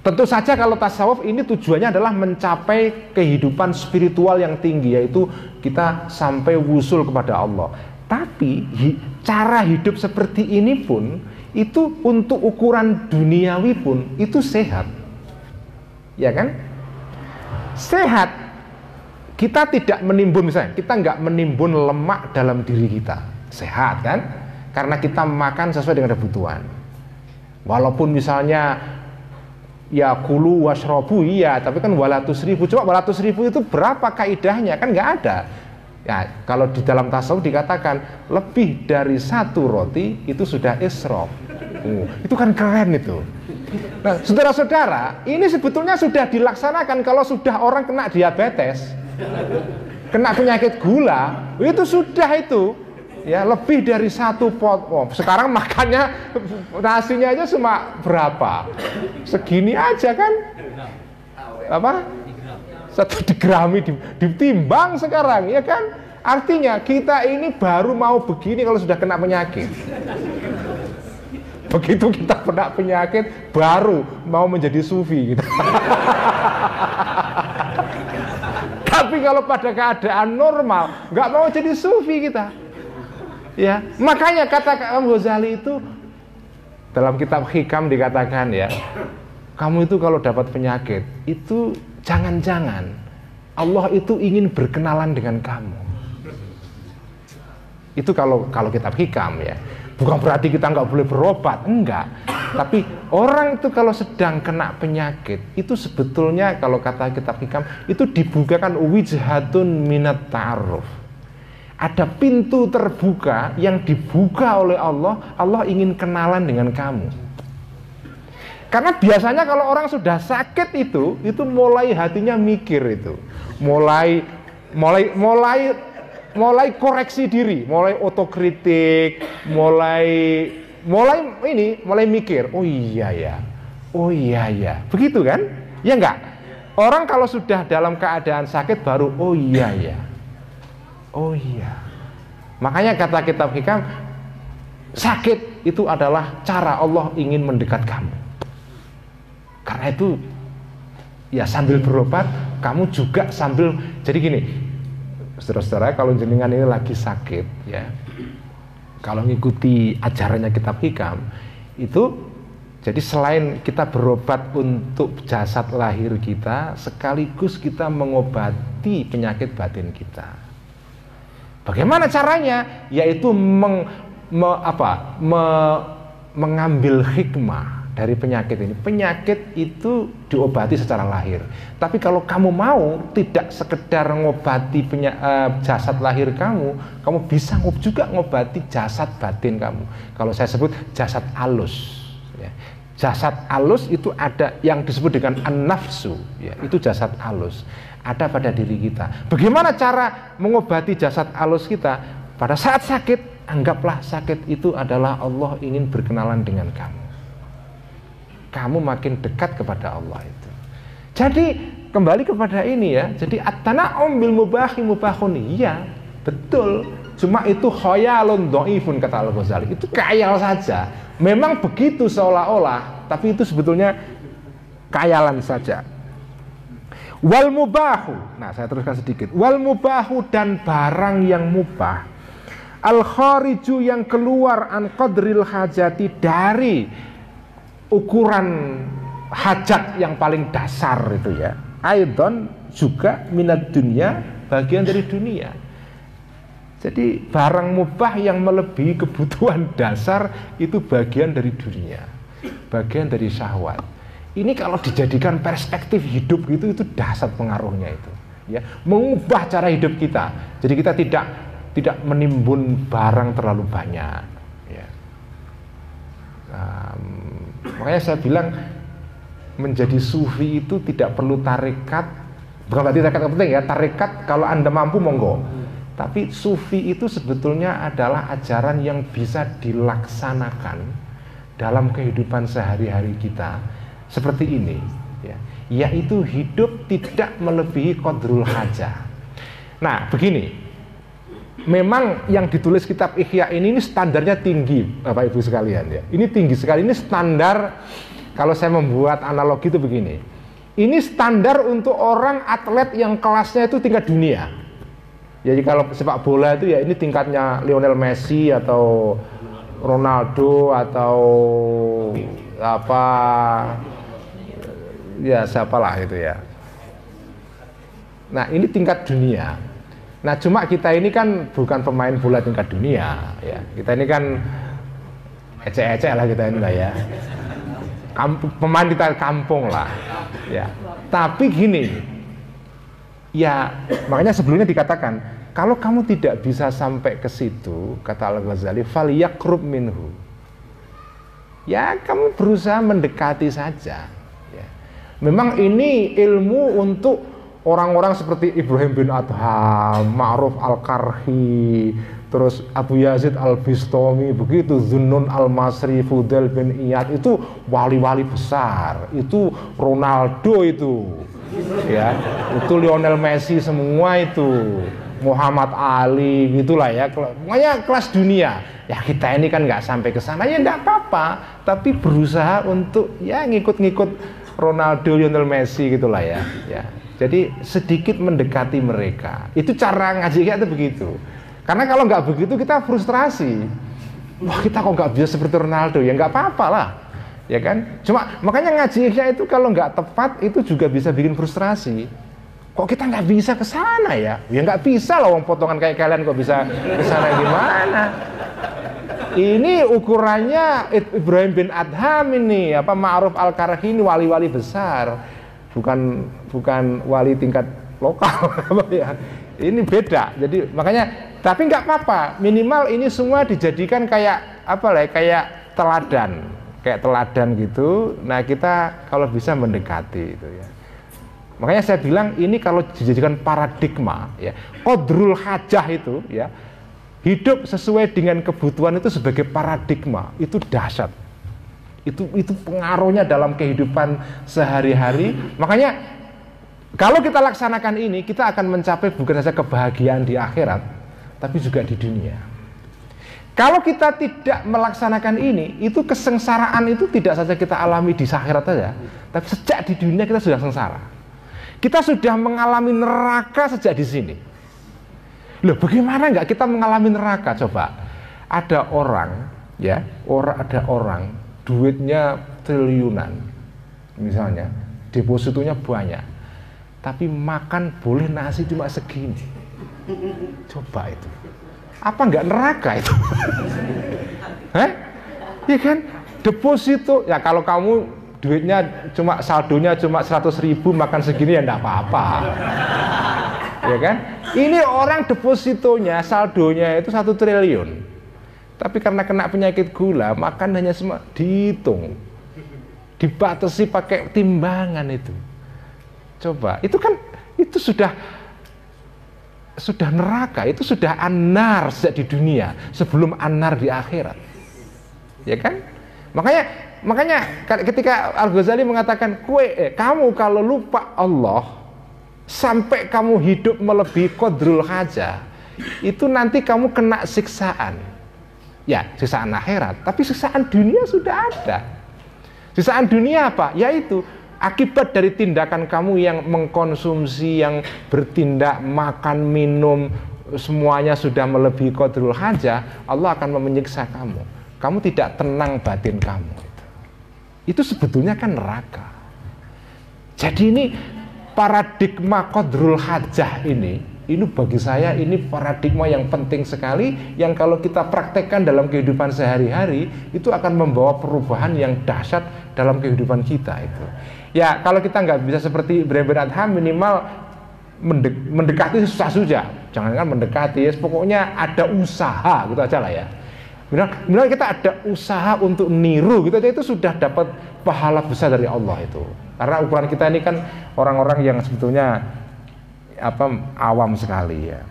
Tentu saja kalau tasawuf ini tujuannya adalah mencapai kehidupan spiritual yang tinggi yaitu kita sampai wusul kepada Allah. Tapi cara hidup seperti ini pun itu untuk ukuran duniawi pun itu sehat. Ya kan? Sehat. Kita tidak menimbun misalnya, kita nggak menimbun lemak dalam diri kita. Sehat kan? Karena kita makan sesuai dengan kebutuhan. Walaupun misalnya ya kulu wasrobu iya tapi kan walatus ribu coba walatus ribu itu berapa kaidahnya? Kan nggak ada. Ya kalau di dalam tasawuf dikatakan lebih dari satu roti itu sudah isrof uh, itu kan keren itu. Nah saudara-saudara ini sebetulnya sudah dilaksanakan kalau sudah orang kena diabetes kena penyakit gula itu sudah itu ya lebih dari satu pot. Oh, sekarang makannya nasinya aja cuma berapa? Segini aja kan? Apa? Satu digrami ditimbang sekarang ya kan? Artinya kita ini baru mau begini kalau sudah kena penyakit. Begitu kita kena penyakit baru mau menjadi sufi gitu. Tapi kalau pada keadaan normal nggak mau jadi sufi kita Ya, makanya kata Imam Ghazali itu dalam kitab Hikam dikatakan ya, kamu itu kalau dapat penyakit itu jangan-jangan Allah itu ingin berkenalan dengan kamu. Itu kalau kalau kitab hikam ya. Bukan berarti kita nggak boleh berobat, enggak. Tapi orang itu kalau sedang kena penyakit, itu sebetulnya kalau kata kitab hikam itu dibukakan wijhatun minat ta'aruf. Ada pintu terbuka yang dibuka oleh Allah, Allah ingin kenalan dengan kamu. Karena biasanya kalau orang sudah sakit itu, itu mulai hatinya mikir itu, mulai mulai mulai mulai koreksi diri, mulai otokritik, mulai mulai ini, mulai mikir, oh iya ya, oh iya ya, begitu kan? Ya enggak? Orang kalau sudah dalam keadaan sakit baru, oh iya ya, oh iya. Makanya kata kitab hikam, sakit itu adalah cara Allah ingin mendekat kamu. Karena itu ya sambil berobat, kamu juga sambil jadi gini, saudara-saudara kalau jenengan ini lagi sakit ya kalau ngikuti ajarannya kitab hikam itu jadi selain kita berobat untuk jasad lahir kita sekaligus kita mengobati penyakit batin kita bagaimana caranya yaitu meng, me, apa, me, mengambil hikmah dari penyakit ini. Penyakit itu diobati secara lahir. Tapi kalau kamu mau tidak sekedar ngobati uh, jasad lahir kamu, kamu bisa juga ngobati jasad batin kamu. Kalau saya sebut jasad alus. Ya. Jasad alus itu ada yang disebut dengan an-nafsu, ya. itu jasad alus. Ada pada diri kita. Bagaimana cara mengobati jasad alus kita? Pada saat sakit, anggaplah sakit itu adalah Allah ingin berkenalan dengan kamu kamu makin dekat kepada Allah itu. Jadi kembali kepada ini ya. Jadi at-tana'um bil mubahi mubahun. Iya, betul. Cuma itu khayalun dhaifun kata Al-Ghazali. Itu kayal saja. Memang begitu seolah-olah, tapi itu sebetulnya kayalan saja. Wal mubahu. Nah, saya teruskan sedikit. Wal mubahu dan barang yang mubah. Al khariju yang keluar an qadril hajati dari ukuran hajat yang paling dasar itu ya. Aidon juga minat dunia bagian dari dunia. Jadi barang mubah yang melebihi kebutuhan dasar itu bagian dari dunia, bagian dari syahwat. Ini kalau dijadikan perspektif hidup gitu itu dasar pengaruhnya itu, ya mengubah cara hidup kita. Jadi kita tidak tidak menimbun barang terlalu banyak, ya. Um, Makanya saya bilang menjadi sufi itu tidak perlu tarekat, bukan berarti tarekat penting ya, tarekat kalau Anda mampu monggo. Tapi sufi itu sebetulnya adalah ajaran yang bisa dilaksanakan dalam kehidupan sehari-hari kita seperti ini ya. Yaitu hidup tidak melebihi kodrul hajah. Nah, begini, memang yang ditulis kitab Ihya ini, ini standarnya tinggi Bapak Ibu sekalian ya. Ini tinggi sekali. Ini standar kalau saya membuat analogi itu begini. Ini standar untuk orang atlet yang kelasnya itu tingkat dunia. Jadi kalau sepak bola itu ya ini tingkatnya Lionel Messi atau Ronaldo atau apa ya siapalah itu ya. Nah, ini tingkat dunia. Nah cuma kita ini kan bukan pemain bola tingkat dunia ya. Kita ini kan ecek-ecek lah kita ini lah ya. Kampung, pemain kita kampung lah ya. Tapi gini, ya makanya sebelumnya dikatakan kalau kamu tidak bisa sampai ke situ kata Al Ghazali fal minhu ya kamu berusaha mendekati saja. Memang ini ilmu untuk orang-orang seperti Ibrahim bin Adham, Ma'ruf Al-Karhi, terus Abu Yazid Al-Bistami, begitu Zunnun Al-Masri, Fudel bin Iyad itu wali-wali besar. Itu Ronaldo itu. Ya, itu Lionel Messi semua itu. Muhammad Ali gitulah ya. Pokoknya kelas dunia. Ya kita ini kan nggak sampai ke sana ya nggak apa-apa, tapi berusaha untuk ya ngikut-ngikut Ronaldo, Lionel Messi gitulah ya. Ya, jadi sedikit mendekati mereka. Itu cara ngaji kayak itu begitu. Karena kalau nggak begitu kita frustrasi. Wah kita kok nggak bisa seperti Ronaldo ya nggak apa-apa lah. ya kan? Cuma makanya ngaji ihya itu kalau nggak tepat itu juga bisa bikin frustrasi. Kok kita nggak bisa ke sana ya? Ya nggak bisa loh, wong potongan kayak kalian kok bisa ke sana gimana? Ini ukurannya Ibrahim bin Adham ini apa Ma'ruf al Karhi ini wali-wali besar, bukan bukan wali tingkat lokal ya. Ini beda. Jadi makanya tapi nggak apa-apa. Minimal ini semua dijadikan kayak apa lah? Kayak teladan, kayak teladan gitu. Nah kita kalau bisa mendekati itu ya. Makanya saya bilang ini kalau dijadikan paradigma ya, kodrul hajah itu ya, hidup sesuai dengan kebutuhan itu sebagai paradigma itu dahsyat. Itu itu pengaruhnya dalam kehidupan sehari-hari. Makanya kalau kita laksanakan ini, kita akan mencapai bukan saja kebahagiaan di akhirat, tapi juga di dunia. Kalau kita tidak melaksanakan ini, itu kesengsaraan itu tidak saja kita alami di akhirat saja, tapi sejak di dunia kita sudah sengsara. Kita sudah mengalami neraka sejak di sini. Loh, bagaimana nggak kita mengalami neraka? Coba, ada orang, ya, orang ada orang, duitnya triliunan, misalnya, depositonya banyak, tapi makan boleh nasi cuma segini. Coba itu, apa nggak neraka itu? Hah? Ya kan, deposito, ya kalau kamu duitnya cuma saldonya cuma 100 ribu makan segini ya enggak apa-apa. Ya kan? Ini orang depositonya saldonya itu satu triliun. Tapi karena kena penyakit gula makan hanya semua dihitung. Dibatasi pakai timbangan itu. Coba itu kan itu sudah sudah neraka itu sudah anar sejak di dunia sebelum anar di akhirat. Ya kan? Makanya Makanya ketika Al Ghazali mengatakan kue eh, kamu kalau lupa Allah sampai kamu hidup melebihi kodrul haja itu nanti kamu kena siksaan. Ya, siksaan akhirat, tapi siksaan dunia sudah ada. Siksaan dunia apa? Yaitu akibat dari tindakan kamu yang mengkonsumsi, yang bertindak makan, minum, semuanya sudah melebihi kodrul haja, Allah akan menyiksa kamu. Kamu tidak tenang batin kamu itu sebetulnya kan neraka. Jadi ini paradigma kodrul hajah ini, ini bagi saya ini paradigma yang penting sekali yang kalau kita praktekkan dalam kehidupan sehari-hari itu akan membawa perubahan yang dahsyat dalam kehidupan kita itu. Ya kalau kita nggak bisa seperti Ibrahim minimal mendekati susah saja, jangan kan mendekati, ya, pokoknya ada usaha gitu aja lah ya. Minimal kita ada usaha untuk niru gitu aja itu sudah dapat pahala besar dari Allah itu. Karena ukuran kita ini kan orang-orang yang sebetulnya apa awam sekali ya.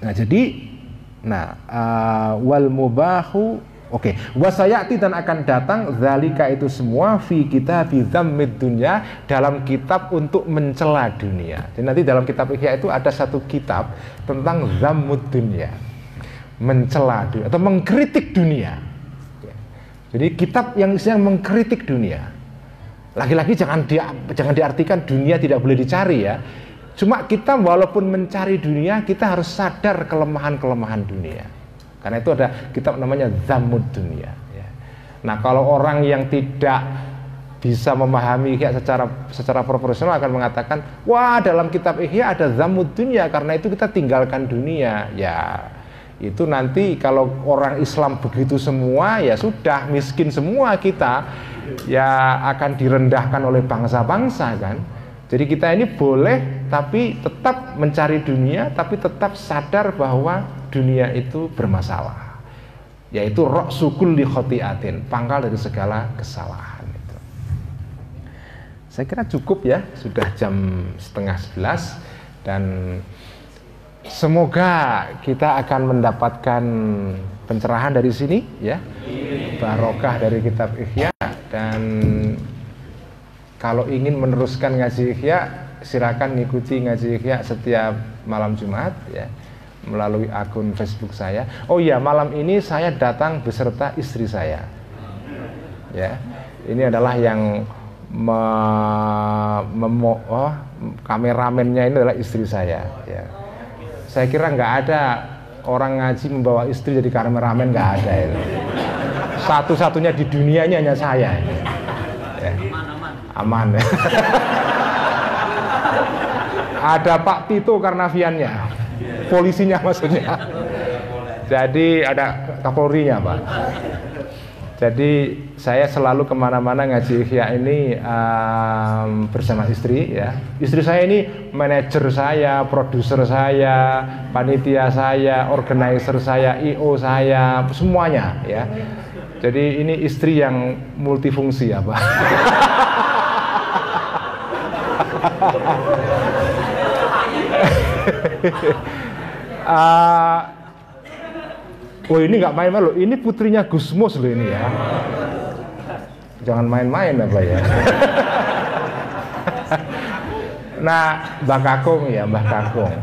Nah, jadi nah uh, wal mubahu Oke, okay. wasayati dan akan datang zalika itu semua fi kita dzammid dunya dalam kitab untuk mencela dunia. Jadi nanti dalam kitab Ihya itu ada satu kitab tentang zammud dunia mencela atau mengkritik dunia. Jadi kitab yang isinya mengkritik dunia. Lagi-lagi jangan di, jangan diartikan dunia tidak boleh dicari ya. Cuma kita walaupun mencari dunia, kita harus sadar kelemahan-kelemahan dunia. Karena itu ada kitab namanya Zamud Dunia. Ya. Nah kalau orang yang tidak bisa memahami ihya secara secara proporsional akan mengatakan wah dalam kitab ihya ada zamud dunia karena itu kita tinggalkan dunia ya itu nanti kalau orang Islam begitu semua ya sudah miskin semua kita ya akan direndahkan oleh bangsa-bangsa kan jadi kita ini boleh tapi tetap mencari dunia tapi tetap sadar bahwa dunia itu bermasalah yaitu rok sukul li khotiatin pangkal dari segala kesalahan itu. saya kira cukup ya sudah jam setengah sebelas dan Semoga kita akan mendapatkan pencerahan dari sini ya. Barokah dari kitab Ihya dan kalau ingin meneruskan ngaji Ihya silakan ngikuti ngaji Ihya setiap malam Jumat ya melalui akun Facebook saya. Oh iya, malam ini saya datang beserta istri saya. Ya. Ini adalah yang me, memo, oh, kameramennya ini adalah istri saya ya saya kira nggak ada orang ngaji membawa istri jadi kameramen nggak ada itu Satu-satunya di dunia hanya saya. Ya. Aman ya. ada Pak Tito Karnaviannya, polisinya maksudnya. Jadi ada Kapolrinya Pak. Jadi saya selalu ke mana-mana ngaji Ikhya ini um, bersama istri ya. Istri saya ini manajer saya, produser saya, panitia saya, organizer saya, IO saya, semuanya ya. Jadi ini istri yang multifungsi ya Pak. uh, Oh ini nggak main-main loh, ini putrinya Gusmus loh ini ya. Jangan main-main apa ya. nah, Mbak Kakung ya, Mbak Kakung.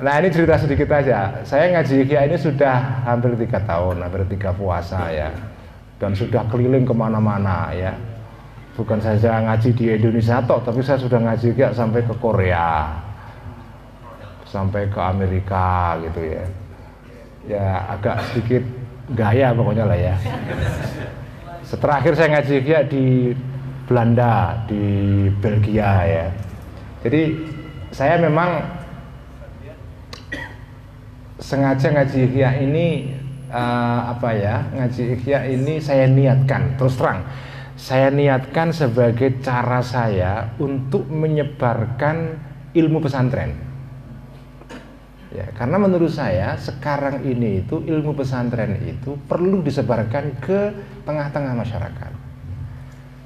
Nah ini cerita sedikit aja. Saya ngaji IKIA ini sudah hampir tiga tahun, hampir tiga puasa ya. Dan sudah keliling ke mana-mana ya. Bukan saja ngaji di Indonesia toh, tapi saya sudah ngaji IKIA sampai ke Korea, sampai ke Amerika gitu ya ya agak sedikit gaya pokoknya lah ya. Terakhir saya ngaji ya di Belanda, di Belgia ya. Jadi saya memang sengaja ngaji ikhya ini uh, apa ya ngaji ikhya ini saya niatkan terus terang saya niatkan sebagai cara saya untuk menyebarkan ilmu pesantren Ya, karena menurut saya sekarang ini itu ilmu pesantren itu perlu disebarkan ke tengah-tengah masyarakat.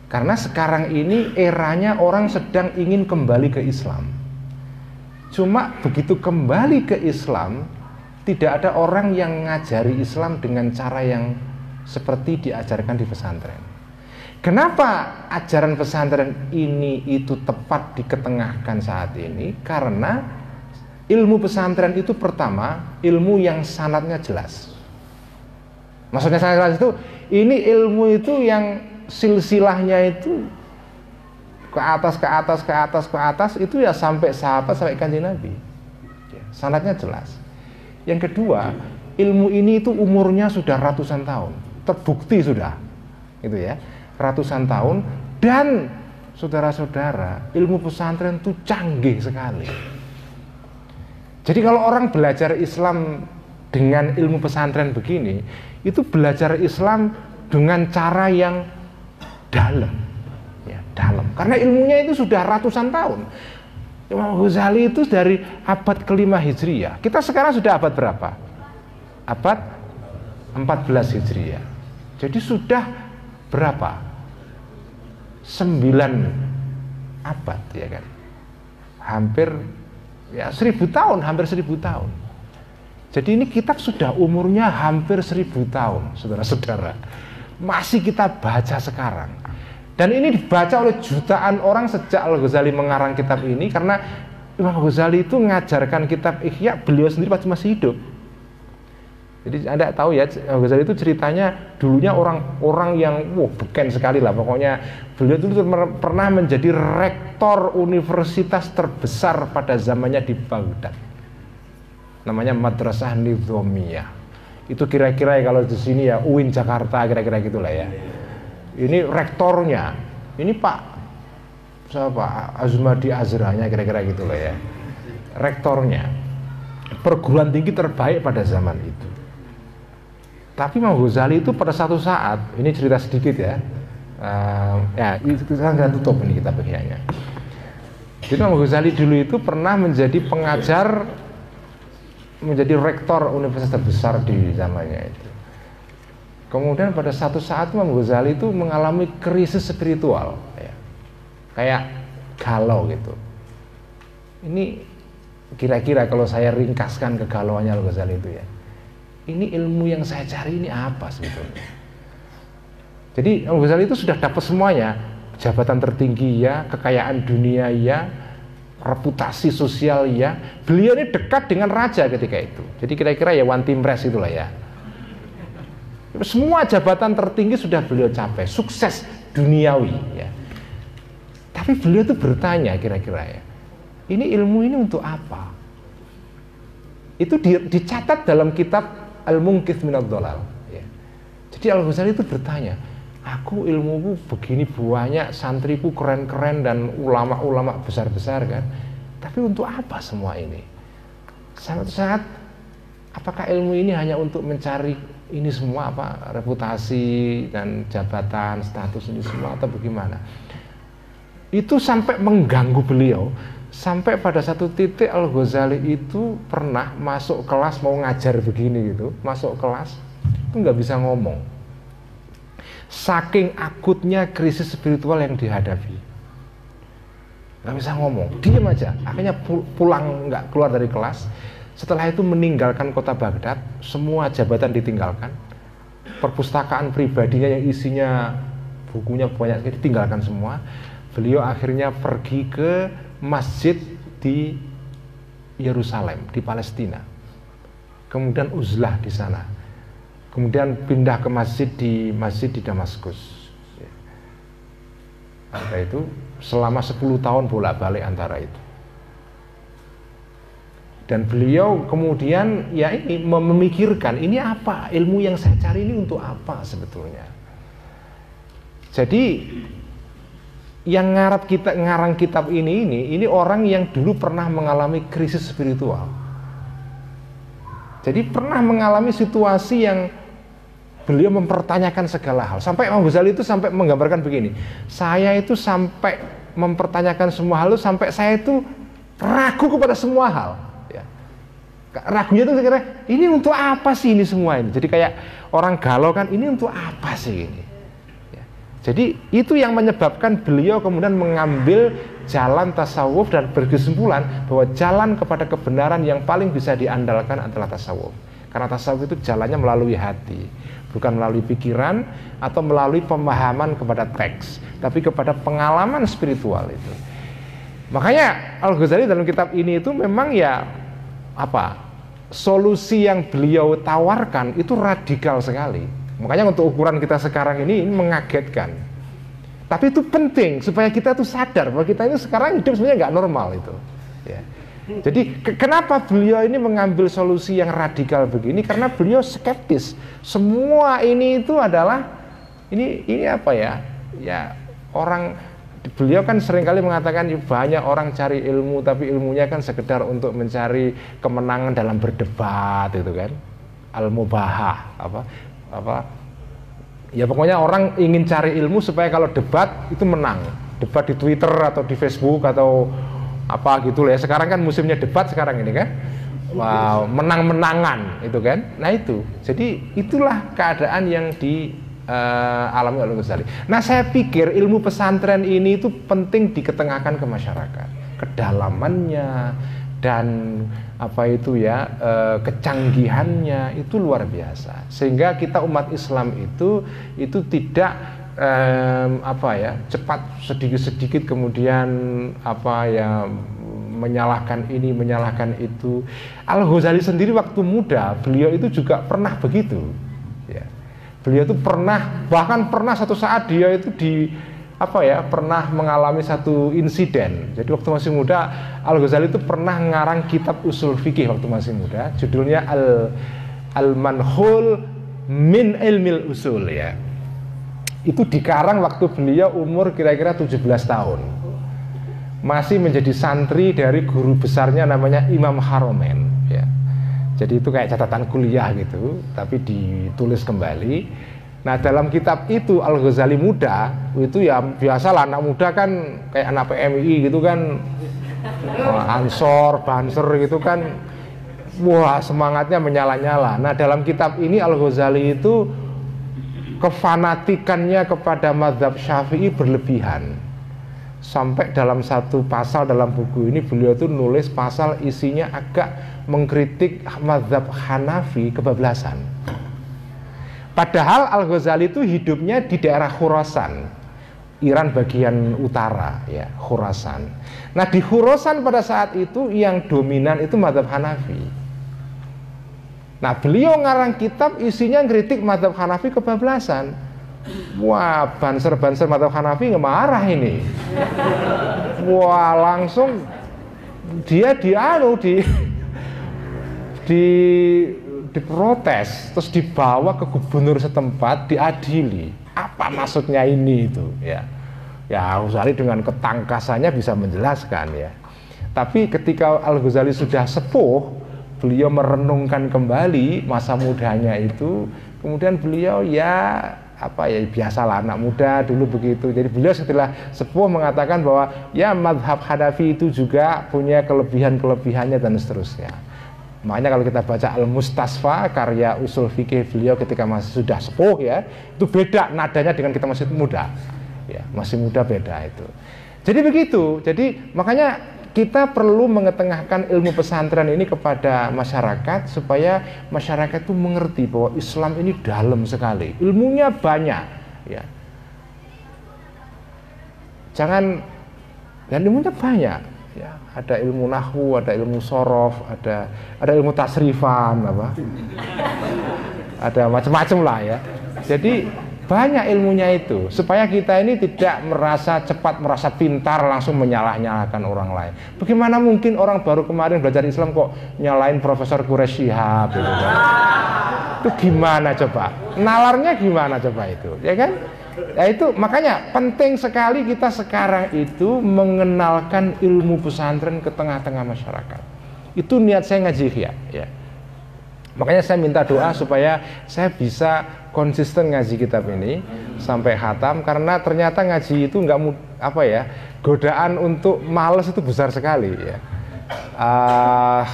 Karena sekarang ini eranya orang sedang ingin kembali ke Islam. Cuma begitu kembali ke Islam, tidak ada orang yang ngajari Islam dengan cara yang seperti diajarkan di pesantren. Kenapa ajaran pesantren ini itu tepat diketengahkan saat ini? Karena ilmu pesantren itu pertama ilmu yang sanatnya jelas. Maksudnya sangat jelas itu ini ilmu itu yang silsilahnya itu ke atas ke atas ke atas ke atas itu ya sampai sahabat sampai kanji Nabi. Ya, sanatnya jelas. Yang kedua, ilmu ini itu umurnya sudah ratusan tahun, terbukti sudah, gitu ya, ratusan tahun dan saudara-saudara ilmu pesantren itu canggih sekali jadi kalau orang belajar Islam dengan ilmu pesantren begini, itu belajar Islam dengan cara yang dalam, ya dalam. Karena ilmunya itu sudah ratusan tahun. Imam Ghazali itu dari abad kelima Hijriyah. Kita sekarang sudah abad berapa? Abad 14 Hijriyah. Jadi sudah berapa? Sembilan abad ya kan. Hampir ya seribu tahun, hampir seribu tahun. Jadi ini kitab sudah umurnya hampir seribu tahun, saudara-saudara. Masih kita baca sekarang. Dan ini dibaca oleh jutaan orang sejak Al-Ghazali mengarang kitab ini karena Imam Ghazali itu mengajarkan kitab Ihya beliau sendiri pasti masih hidup. Jadi Anda tahu ya, Ghazali itu ceritanya dulunya orang-orang yang wah beken sekali lah. Pokoknya beliau itu pernah menjadi rektor universitas terbesar pada zamannya di Baghdad. Namanya Madrasah Nizamiyah. Itu kira-kira ya kalau di sini ya UIN Jakarta kira-kira gitulah ya. Ini rektornya. Ini Pak siapa Azmadi Azranya kira-kira gitulah ya. Rektornya. Perguruan tinggi terbaik pada zaman itu tapi Imam Ghazali itu pada satu saat, ini cerita sedikit ya, uh, ya kita akan tutup ini kita bagiannya. Jadi Imam Ghazali dulu itu pernah menjadi pengajar, menjadi rektor universitas terbesar di zamannya itu. Kemudian pada satu saat Imam Ghazali itu mengalami krisis spiritual, ya. kayak galau gitu. Ini kira-kira kalau saya ringkaskan kegalauannya Al Ghazali itu ya ini ilmu yang saya cari ini apa sebetulnya? Jadi Abu Ghazali itu sudah dapat semuanya, jabatan tertinggi ya, kekayaan dunia ya, reputasi sosial ya. Beliau ini dekat dengan raja ketika itu. Jadi kira-kira ya one team press itulah ya. Semua jabatan tertinggi sudah beliau capai, sukses duniawi ya. Tapi beliau itu bertanya kira-kira ya, ini ilmu ini untuk apa? Itu dicatat dalam kitab al-mungkith minad dolal. Ya. Jadi Al Ghazali itu bertanya, aku ilmuku begini banyak, santriku keren-keren dan ulama-ulama besar-besar kan. Tapi untuk apa semua ini? Sangat-sangat apakah ilmu ini hanya untuk mencari ini semua apa reputasi dan jabatan status ini semua atau bagaimana? Itu sampai mengganggu beliau sampai pada satu titik Al Ghazali itu pernah masuk kelas mau ngajar begini gitu, masuk kelas itu nggak bisa ngomong. Saking akutnya krisis spiritual yang dihadapi, nggak bisa ngomong, diam aja. Akhirnya pulang nggak keluar dari kelas. Setelah itu meninggalkan kota Baghdad, semua jabatan ditinggalkan, perpustakaan pribadinya yang isinya bukunya banyak sekali ditinggalkan semua. Beliau akhirnya pergi ke masjid di Yerusalem, di Palestina. Kemudian uzlah di sana kemudian pindah ke masjid di masjid di Damaskus. Ada itu selama 10 tahun bolak-balik antara itu. Dan beliau kemudian ya ini memikirkan ini apa ilmu yang saya cari ini untuk apa sebetulnya. Jadi yang ngarap kita ngarang kitab ini ini ini orang yang dulu pernah mengalami krisis spiritual. Jadi pernah mengalami situasi yang beliau mempertanyakan segala hal. Sampai Imam Ghazali itu sampai menggambarkan begini, saya itu sampai mempertanyakan semua hal sampai saya itu ragu kepada semua hal. Ya. Ragunya itu kira ini untuk apa sih ini semua ini? Jadi kayak orang galau kan ini untuk apa sih ini? Jadi itu yang menyebabkan beliau kemudian mengambil jalan tasawuf dan berkesimpulan bahwa jalan kepada kebenaran yang paling bisa diandalkan adalah tasawuf. Karena tasawuf itu jalannya melalui hati bukan melalui pikiran atau melalui pemahaman kepada teks, tapi kepada pengalaman spiritual itu. Makanya Al Ghazali dalam kitab ini itu memang ya apa solusi yang beliau tawarkan itu radikal sekali. Makanya untuk ukuran kita sekarang ini, ini mengagetkan. Tapi itu penting supaya kita tuh sadar bahwa kita ini sekarang hidup sebenarnya nggak normal itu. Ya. Jadi ke kenapa beliau ini mengambil solusi yang radikal begini? Karena beliau skeptis. Semua ini itu adalah ini ini apa ya? Ya orang beliau kan sering kali mengatakan banyak orang cari ilmu tapi ilmunya kan sekedar untuk mencari kemenangan dalam berdebat itu kan. Al-mubahah apa apa? Ya pokoknya orang ingin cari ilmu supaya kalau debat itu menang. Debat di Twitter atau di Facebook atau apa gitu ya. Sekarang kan musimnya debat sekarang ini kan? Wow menang-menangan itu kan? Nah itu. Jadi itulah keadaan yang di uh, alami oleh Ghazali. Nah saya pikir ilmu pesantren ini itu penting diketengahkan ke masyarakat. Kedalamannya dan apa itu ya uh, kecanggihannya itu luar biasa. Sehingga kita umat Islam itu itu tidak um, apa ya cepat sedikit-sedikit kemudian apa ya menyalahkan ini menyalahkan itu. Al Ghazali sendiri waktu muda beliau itu juga pernah begitu ya. Beliau itu pernah bahkan pernah satu saat dia itu di apa ya pernah mengalami satu insiden. Jadi waktu masih muda Al Ghazali itu pernah ngarang kitab usul fikih waktu masih muda. Judulnya Al Al Manhul min ilmil usul ya. Itu dikarang waktu beliau umur kira-kira 17 tahun. Masih menjadi santri dari guru besarnya namanya Imam Haromen ya. jadi itu kayak catatan kuliah gitu tapi ditulis kembali nah dalam kitab itu Al Ghazali muda itu ya biasalah anak muda kan kayak anak PMI gitu kan. Ansor banser gitu kan. Wah semangatnya menyala-nyala. Nah dalam kitab ini Al Ghazali itu kefanatikannya kepada madhab syafi'i berlebihan. Sampai dalam satu pasal dalam buku ini beliau itu nulis pasal isinya agak mengkritik madhab Hanafi kebablasan padahal Al-Ghazali itu hidupnya di daerah Khurasan Iran bagian utara ya Khurasan nah di Khurasan pada saat itu yang dominan itu madhab Hanafi Nah beliau ngarang kitab isinya kritik madhab Hanafi kebablasan. Wah banser-banser madhab Hanafi marah ini. Wah langsung dia dianu di di diprotes terus dibawa ke gubernur setempat diadili. Apa maksudnya ini itu ya? Ya Al Ghazali dengan ketangkasannya bisa menjelaskan ya. Tapi ketika Al Ghazali sudah sepuh beliau merenungkan kembali masa mudanya itu. Kemudian beliau ya apa ya biasalah anak muda dulu begitu. Jadi beliau setelah sepuh mengatakan bahwa ya madhab Hanafi itu juga punya kelebihan-kelebihannya dan seterusnya Makanya kalau kita baca Al-Mustasfa karya usul fikih beliau ketika masih sudah sepuh ya, itu beda nadanya dengan kita masih muda. Ya, masih muda beda itu. Jadi begitu. Jadi makanya kita perlu mengetengahkan ilmu pesantren ini kepada masyarakat supaya masyarakat itu mengerti bahwa Islam ini dalam sekali. Ilmunya banyak, ya. Jangan dan ilmunya banyak ya ada ilmu nahwu ada ilmu sorof ada ada ilmu tasrifan apa? Ada macam-macam lah ya. Jadi banyak ilmunya itu supaya kita ini tidak merasa cepat merasa pintar langsung menyalah-nyalahkan orang lain. Bagaimana mungkin orang baru kemarin belajar Islam kok nyalain Profesor Quraisy Shihab gitu kan? itu gimana coba? Nalarnya gimana coba itu ya kan Ya itu makanya penting sekali kita sekarang itu mengenalkan ilmu pesantren ke tengah-tengah masyarakat. Itu niat saya ngaji ya, ya. Makanya saya minta doa supaya saya bisa konsisten ngaji kitab ini sampai hatam karena ternyata ngaji itu nggak apa ya godaan untuk males itu besar sekali ya. Uh,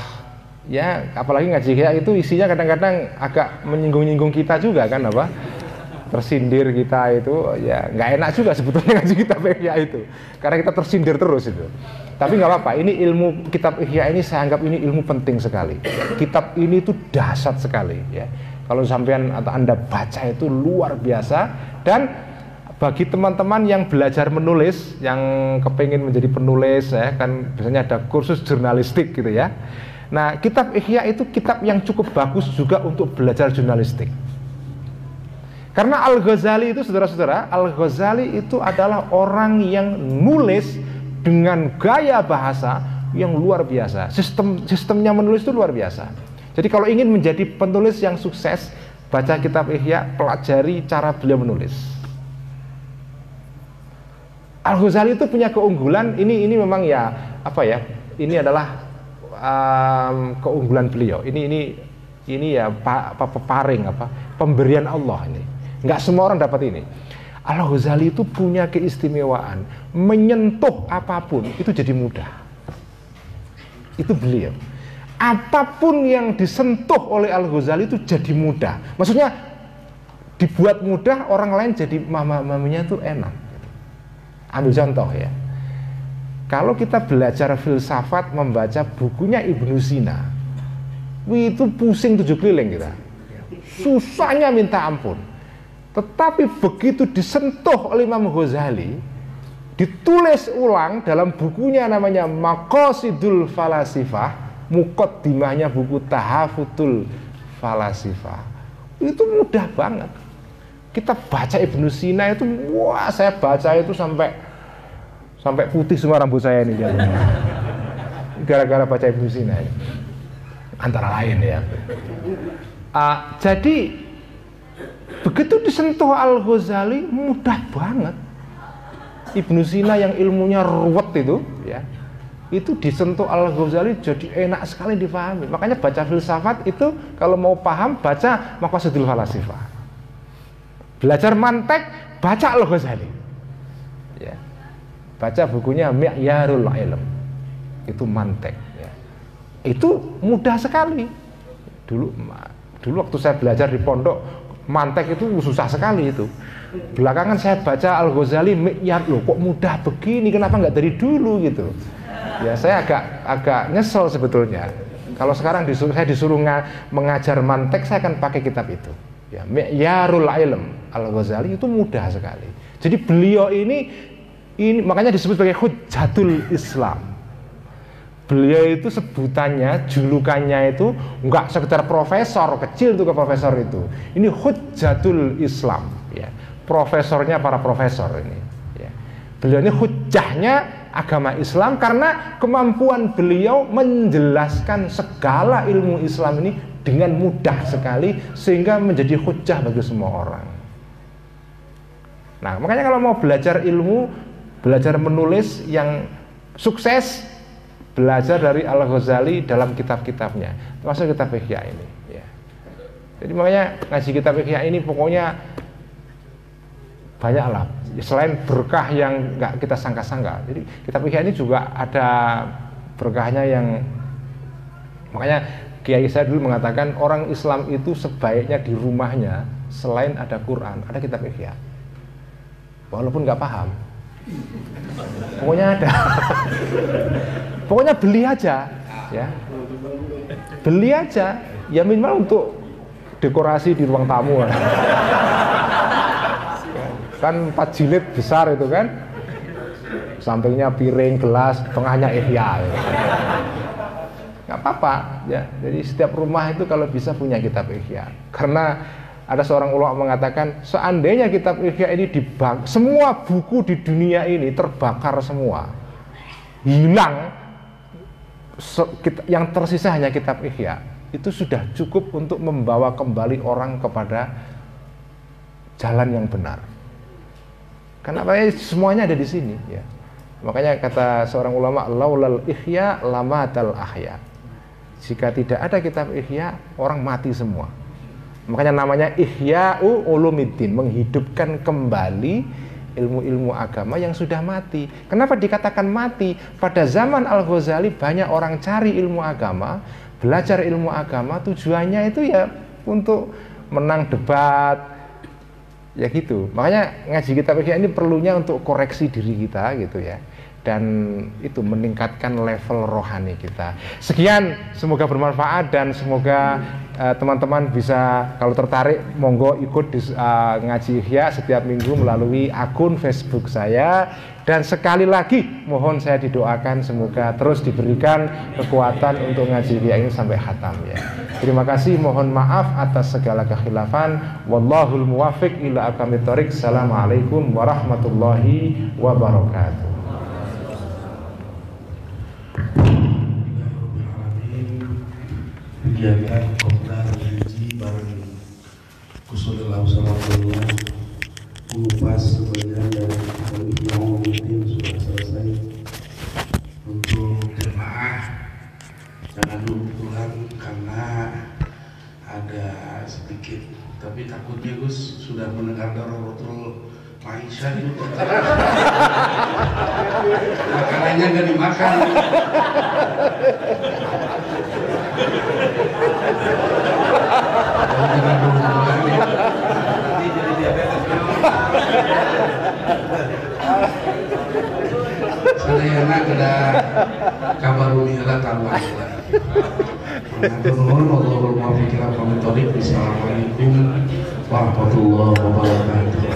ya apalagi ngaji ya itu isinya kadang-kadang agak menyinggung-nyinggung kita juga kan apa tersindir kita itu ya nggak enak juga sebetulnya ngaji kitab ihya itu. Karena kita tersindir terus itu. Tapi nggak apa-apa ini ilmu kitab ihya ini saya anggap ini ilmu penting sekali. Kitab ini itu dahsyat sekali ya. Kalau sampean atau anda baca itu luar biasa. Dan bagi teman-teman yang belajar menulis yang kepengen menjadi penulis ya kan biasanya ada kursus jurnalistik gitu ya. Nah kitab ihya itu kitab yang cukup bagus juga untuk belajar jurnalistik karena Al-Ghazali itu saudara-saudara, Al-Ghazali itu adalah orang yang nulis dengan gaya bahasa yang luar biasa. Sistem sistemnya menulis itu luar biasa. Jadi kalau ingin menjadi penulis yang sukses, baca kitab Ihya, pelajari cara beliau menulis. Al-Ghazali itu punya keunggulan, ini ini memang ya apa ya? Ini adalah um, keunggulan beliau. Ini ini ini ya apa peparing apa pemberian Allah ini. Nggak semua orang dapat ini. Al Ghazali itu punya keistimewaan, menyentuh apa pun itu jadi mudah. Itu beliau. Apa pun yang disentuh oleh Al Ghazali itu jadi mudah. Maksudnya dibuat mudah orang lain jadi mama mamanya itu enak. Ambil contoh ya. Kalau kita belajar filsafat membaca bukunya Ibnu Sina, itu pusing tujuh keliling kita. Susahnya minta ampun tetapi begitu disentuh oleh Imam Ghazali, ditulis ulang dalam bukunya namanya Maqasidul Falasifah, mukaddimahnya buku Tahafutul Falasifah. Itu mudah banget. Kita baca Ibnu Sina itu, wah saya baca itu sampai sampai putih semua rambut saya ini Gara-gara baca Ibnu Sina ini. Antara lain ya. Uh, jadi Begitu disentuh Al-Ghazali mudah banget. Ibnu Sina yang ilmunya ruwet itu ya itu disentuh Al-Ghazali jadi enak sekali difahami. Makanya baca filsafat itu kalau mau paham baca Maqasidul Falasifah. Belajar mantek baca Al-Ghazali. Ya. Baca bukunya Mi'yarul Ilm. Itu mantek ya. Itu mudah sekali. Dulu dulu waktu saya belajar di pondok mantek itu susah sekali itu. Belakangan saya baca Al Ghazali ya loh kok mudah begini? Kenapa nggak dari dulu? gitu. Ya saya agak agak nyesel sebetulnya. Kalau sekarang disuruh saya disuruh mengajar mantek saya akan pakai kitab itu. Ya Mi'yarul Ilm. Al Ghazali itu mudah sekali. Jadi beliau ini ini makanya disebut sebagai hujatul Islam beliau itu sebutannya, julukannya itu nggak sekedar profesor, kecil tuh ke profesor itu. Ini hujjatul Islam, ya. Profesornya para profesor ini. Ya. Beliau ini hujahnya agama Islam karena kemampuan beliau menjelaskan segala ilmu Islam ini dengan mudah sekali sehingga menjadi hujah bagi semua orang. Nah, makanya kalau mau belajar ilmu, belajar menulis yang sukses, belajar dari Al Ghazali dalam kitab-kitabnya, termasuk kitab Ihya ini. Ya. Jadi makanya ngaji kitab Ihya ini pokoknya banyak lah. Selain berkah yang nggak kita sangka-sangka, jadi kitab Ihya ini juga ada berkahnya yang makanya Kiai saya dulu mengatakan orang Islam itu sebaiknya di rumahnya selain ada Quran, ada kitab Ihya walaupun nggak paham pokoknya ada. Pokoknya beli aja ya. Beli aja. Ya minimal untuk dekorasi di ruang tamu. Kan empat jilid besar itu kan. Sampingnya piring gelas tengahnya ihya nggak apa-apa ya. Jadi setiap rumah itu kalau bisa punya kitab ihya karena ada seorang ulama mengatakan seandainya kitab Ihya ini dibak semua buku di dunia ini terbakar semua. Hilang yang tersisa hanya kitab Ihya. Itu sudah cukup untuk membawa kembali orang kepada jalan yang benar. Kenapa ya semuanya ada di sini ya? Makanya kata seorang ulama laulal ihya lamatal ahya. Jika tidak ada kitab ihya orang mati semua Makanya namanya Ihya'u Ulumiddin, menghidupkan kembali ilmu-ilmu agama yang sudah mati. Kenapa dikatakan mati? Pada zaman Al-Ghazali banyak orang cari ilmu agama, belajar ilmu agama tujuannya itu ya untuk menang debat, ya gitu. Makanya ngaji kita ini perlunya untuk koreksi diri kita gitu ya dan itu meningkatkan level rohani kita. Sekian, semoga bermanfaat dan semoga teman-teman uh, bisa kalau tertarik monggo ikut di uh, ngaji Ihya setiap minggu melalui akun Facebook saya dan sekali lagi mohon saya didoakan semoga terus diberikan kekuatan untuk ngaji Ihya ini sampai hatam ya. Terima kasih, mohon maaf atas segala kekhilafan. Wallahul muwafiq ila aqwamit Assalamualaikum warahmatullahi wabarakatuh. kegiatan Kusulillah Sallallahu mengupas sebagian dari yang mungkin sudah selesai untuk jemaah jangan dulu pulang karena ada sedikit tapi takutnya Gus sudah mendengar daruratul Maisha itu makanannya nggak dimakan Sadayana kada kabar mihla tawa. Assalamualaikum warahmatullahi wabarakatuh.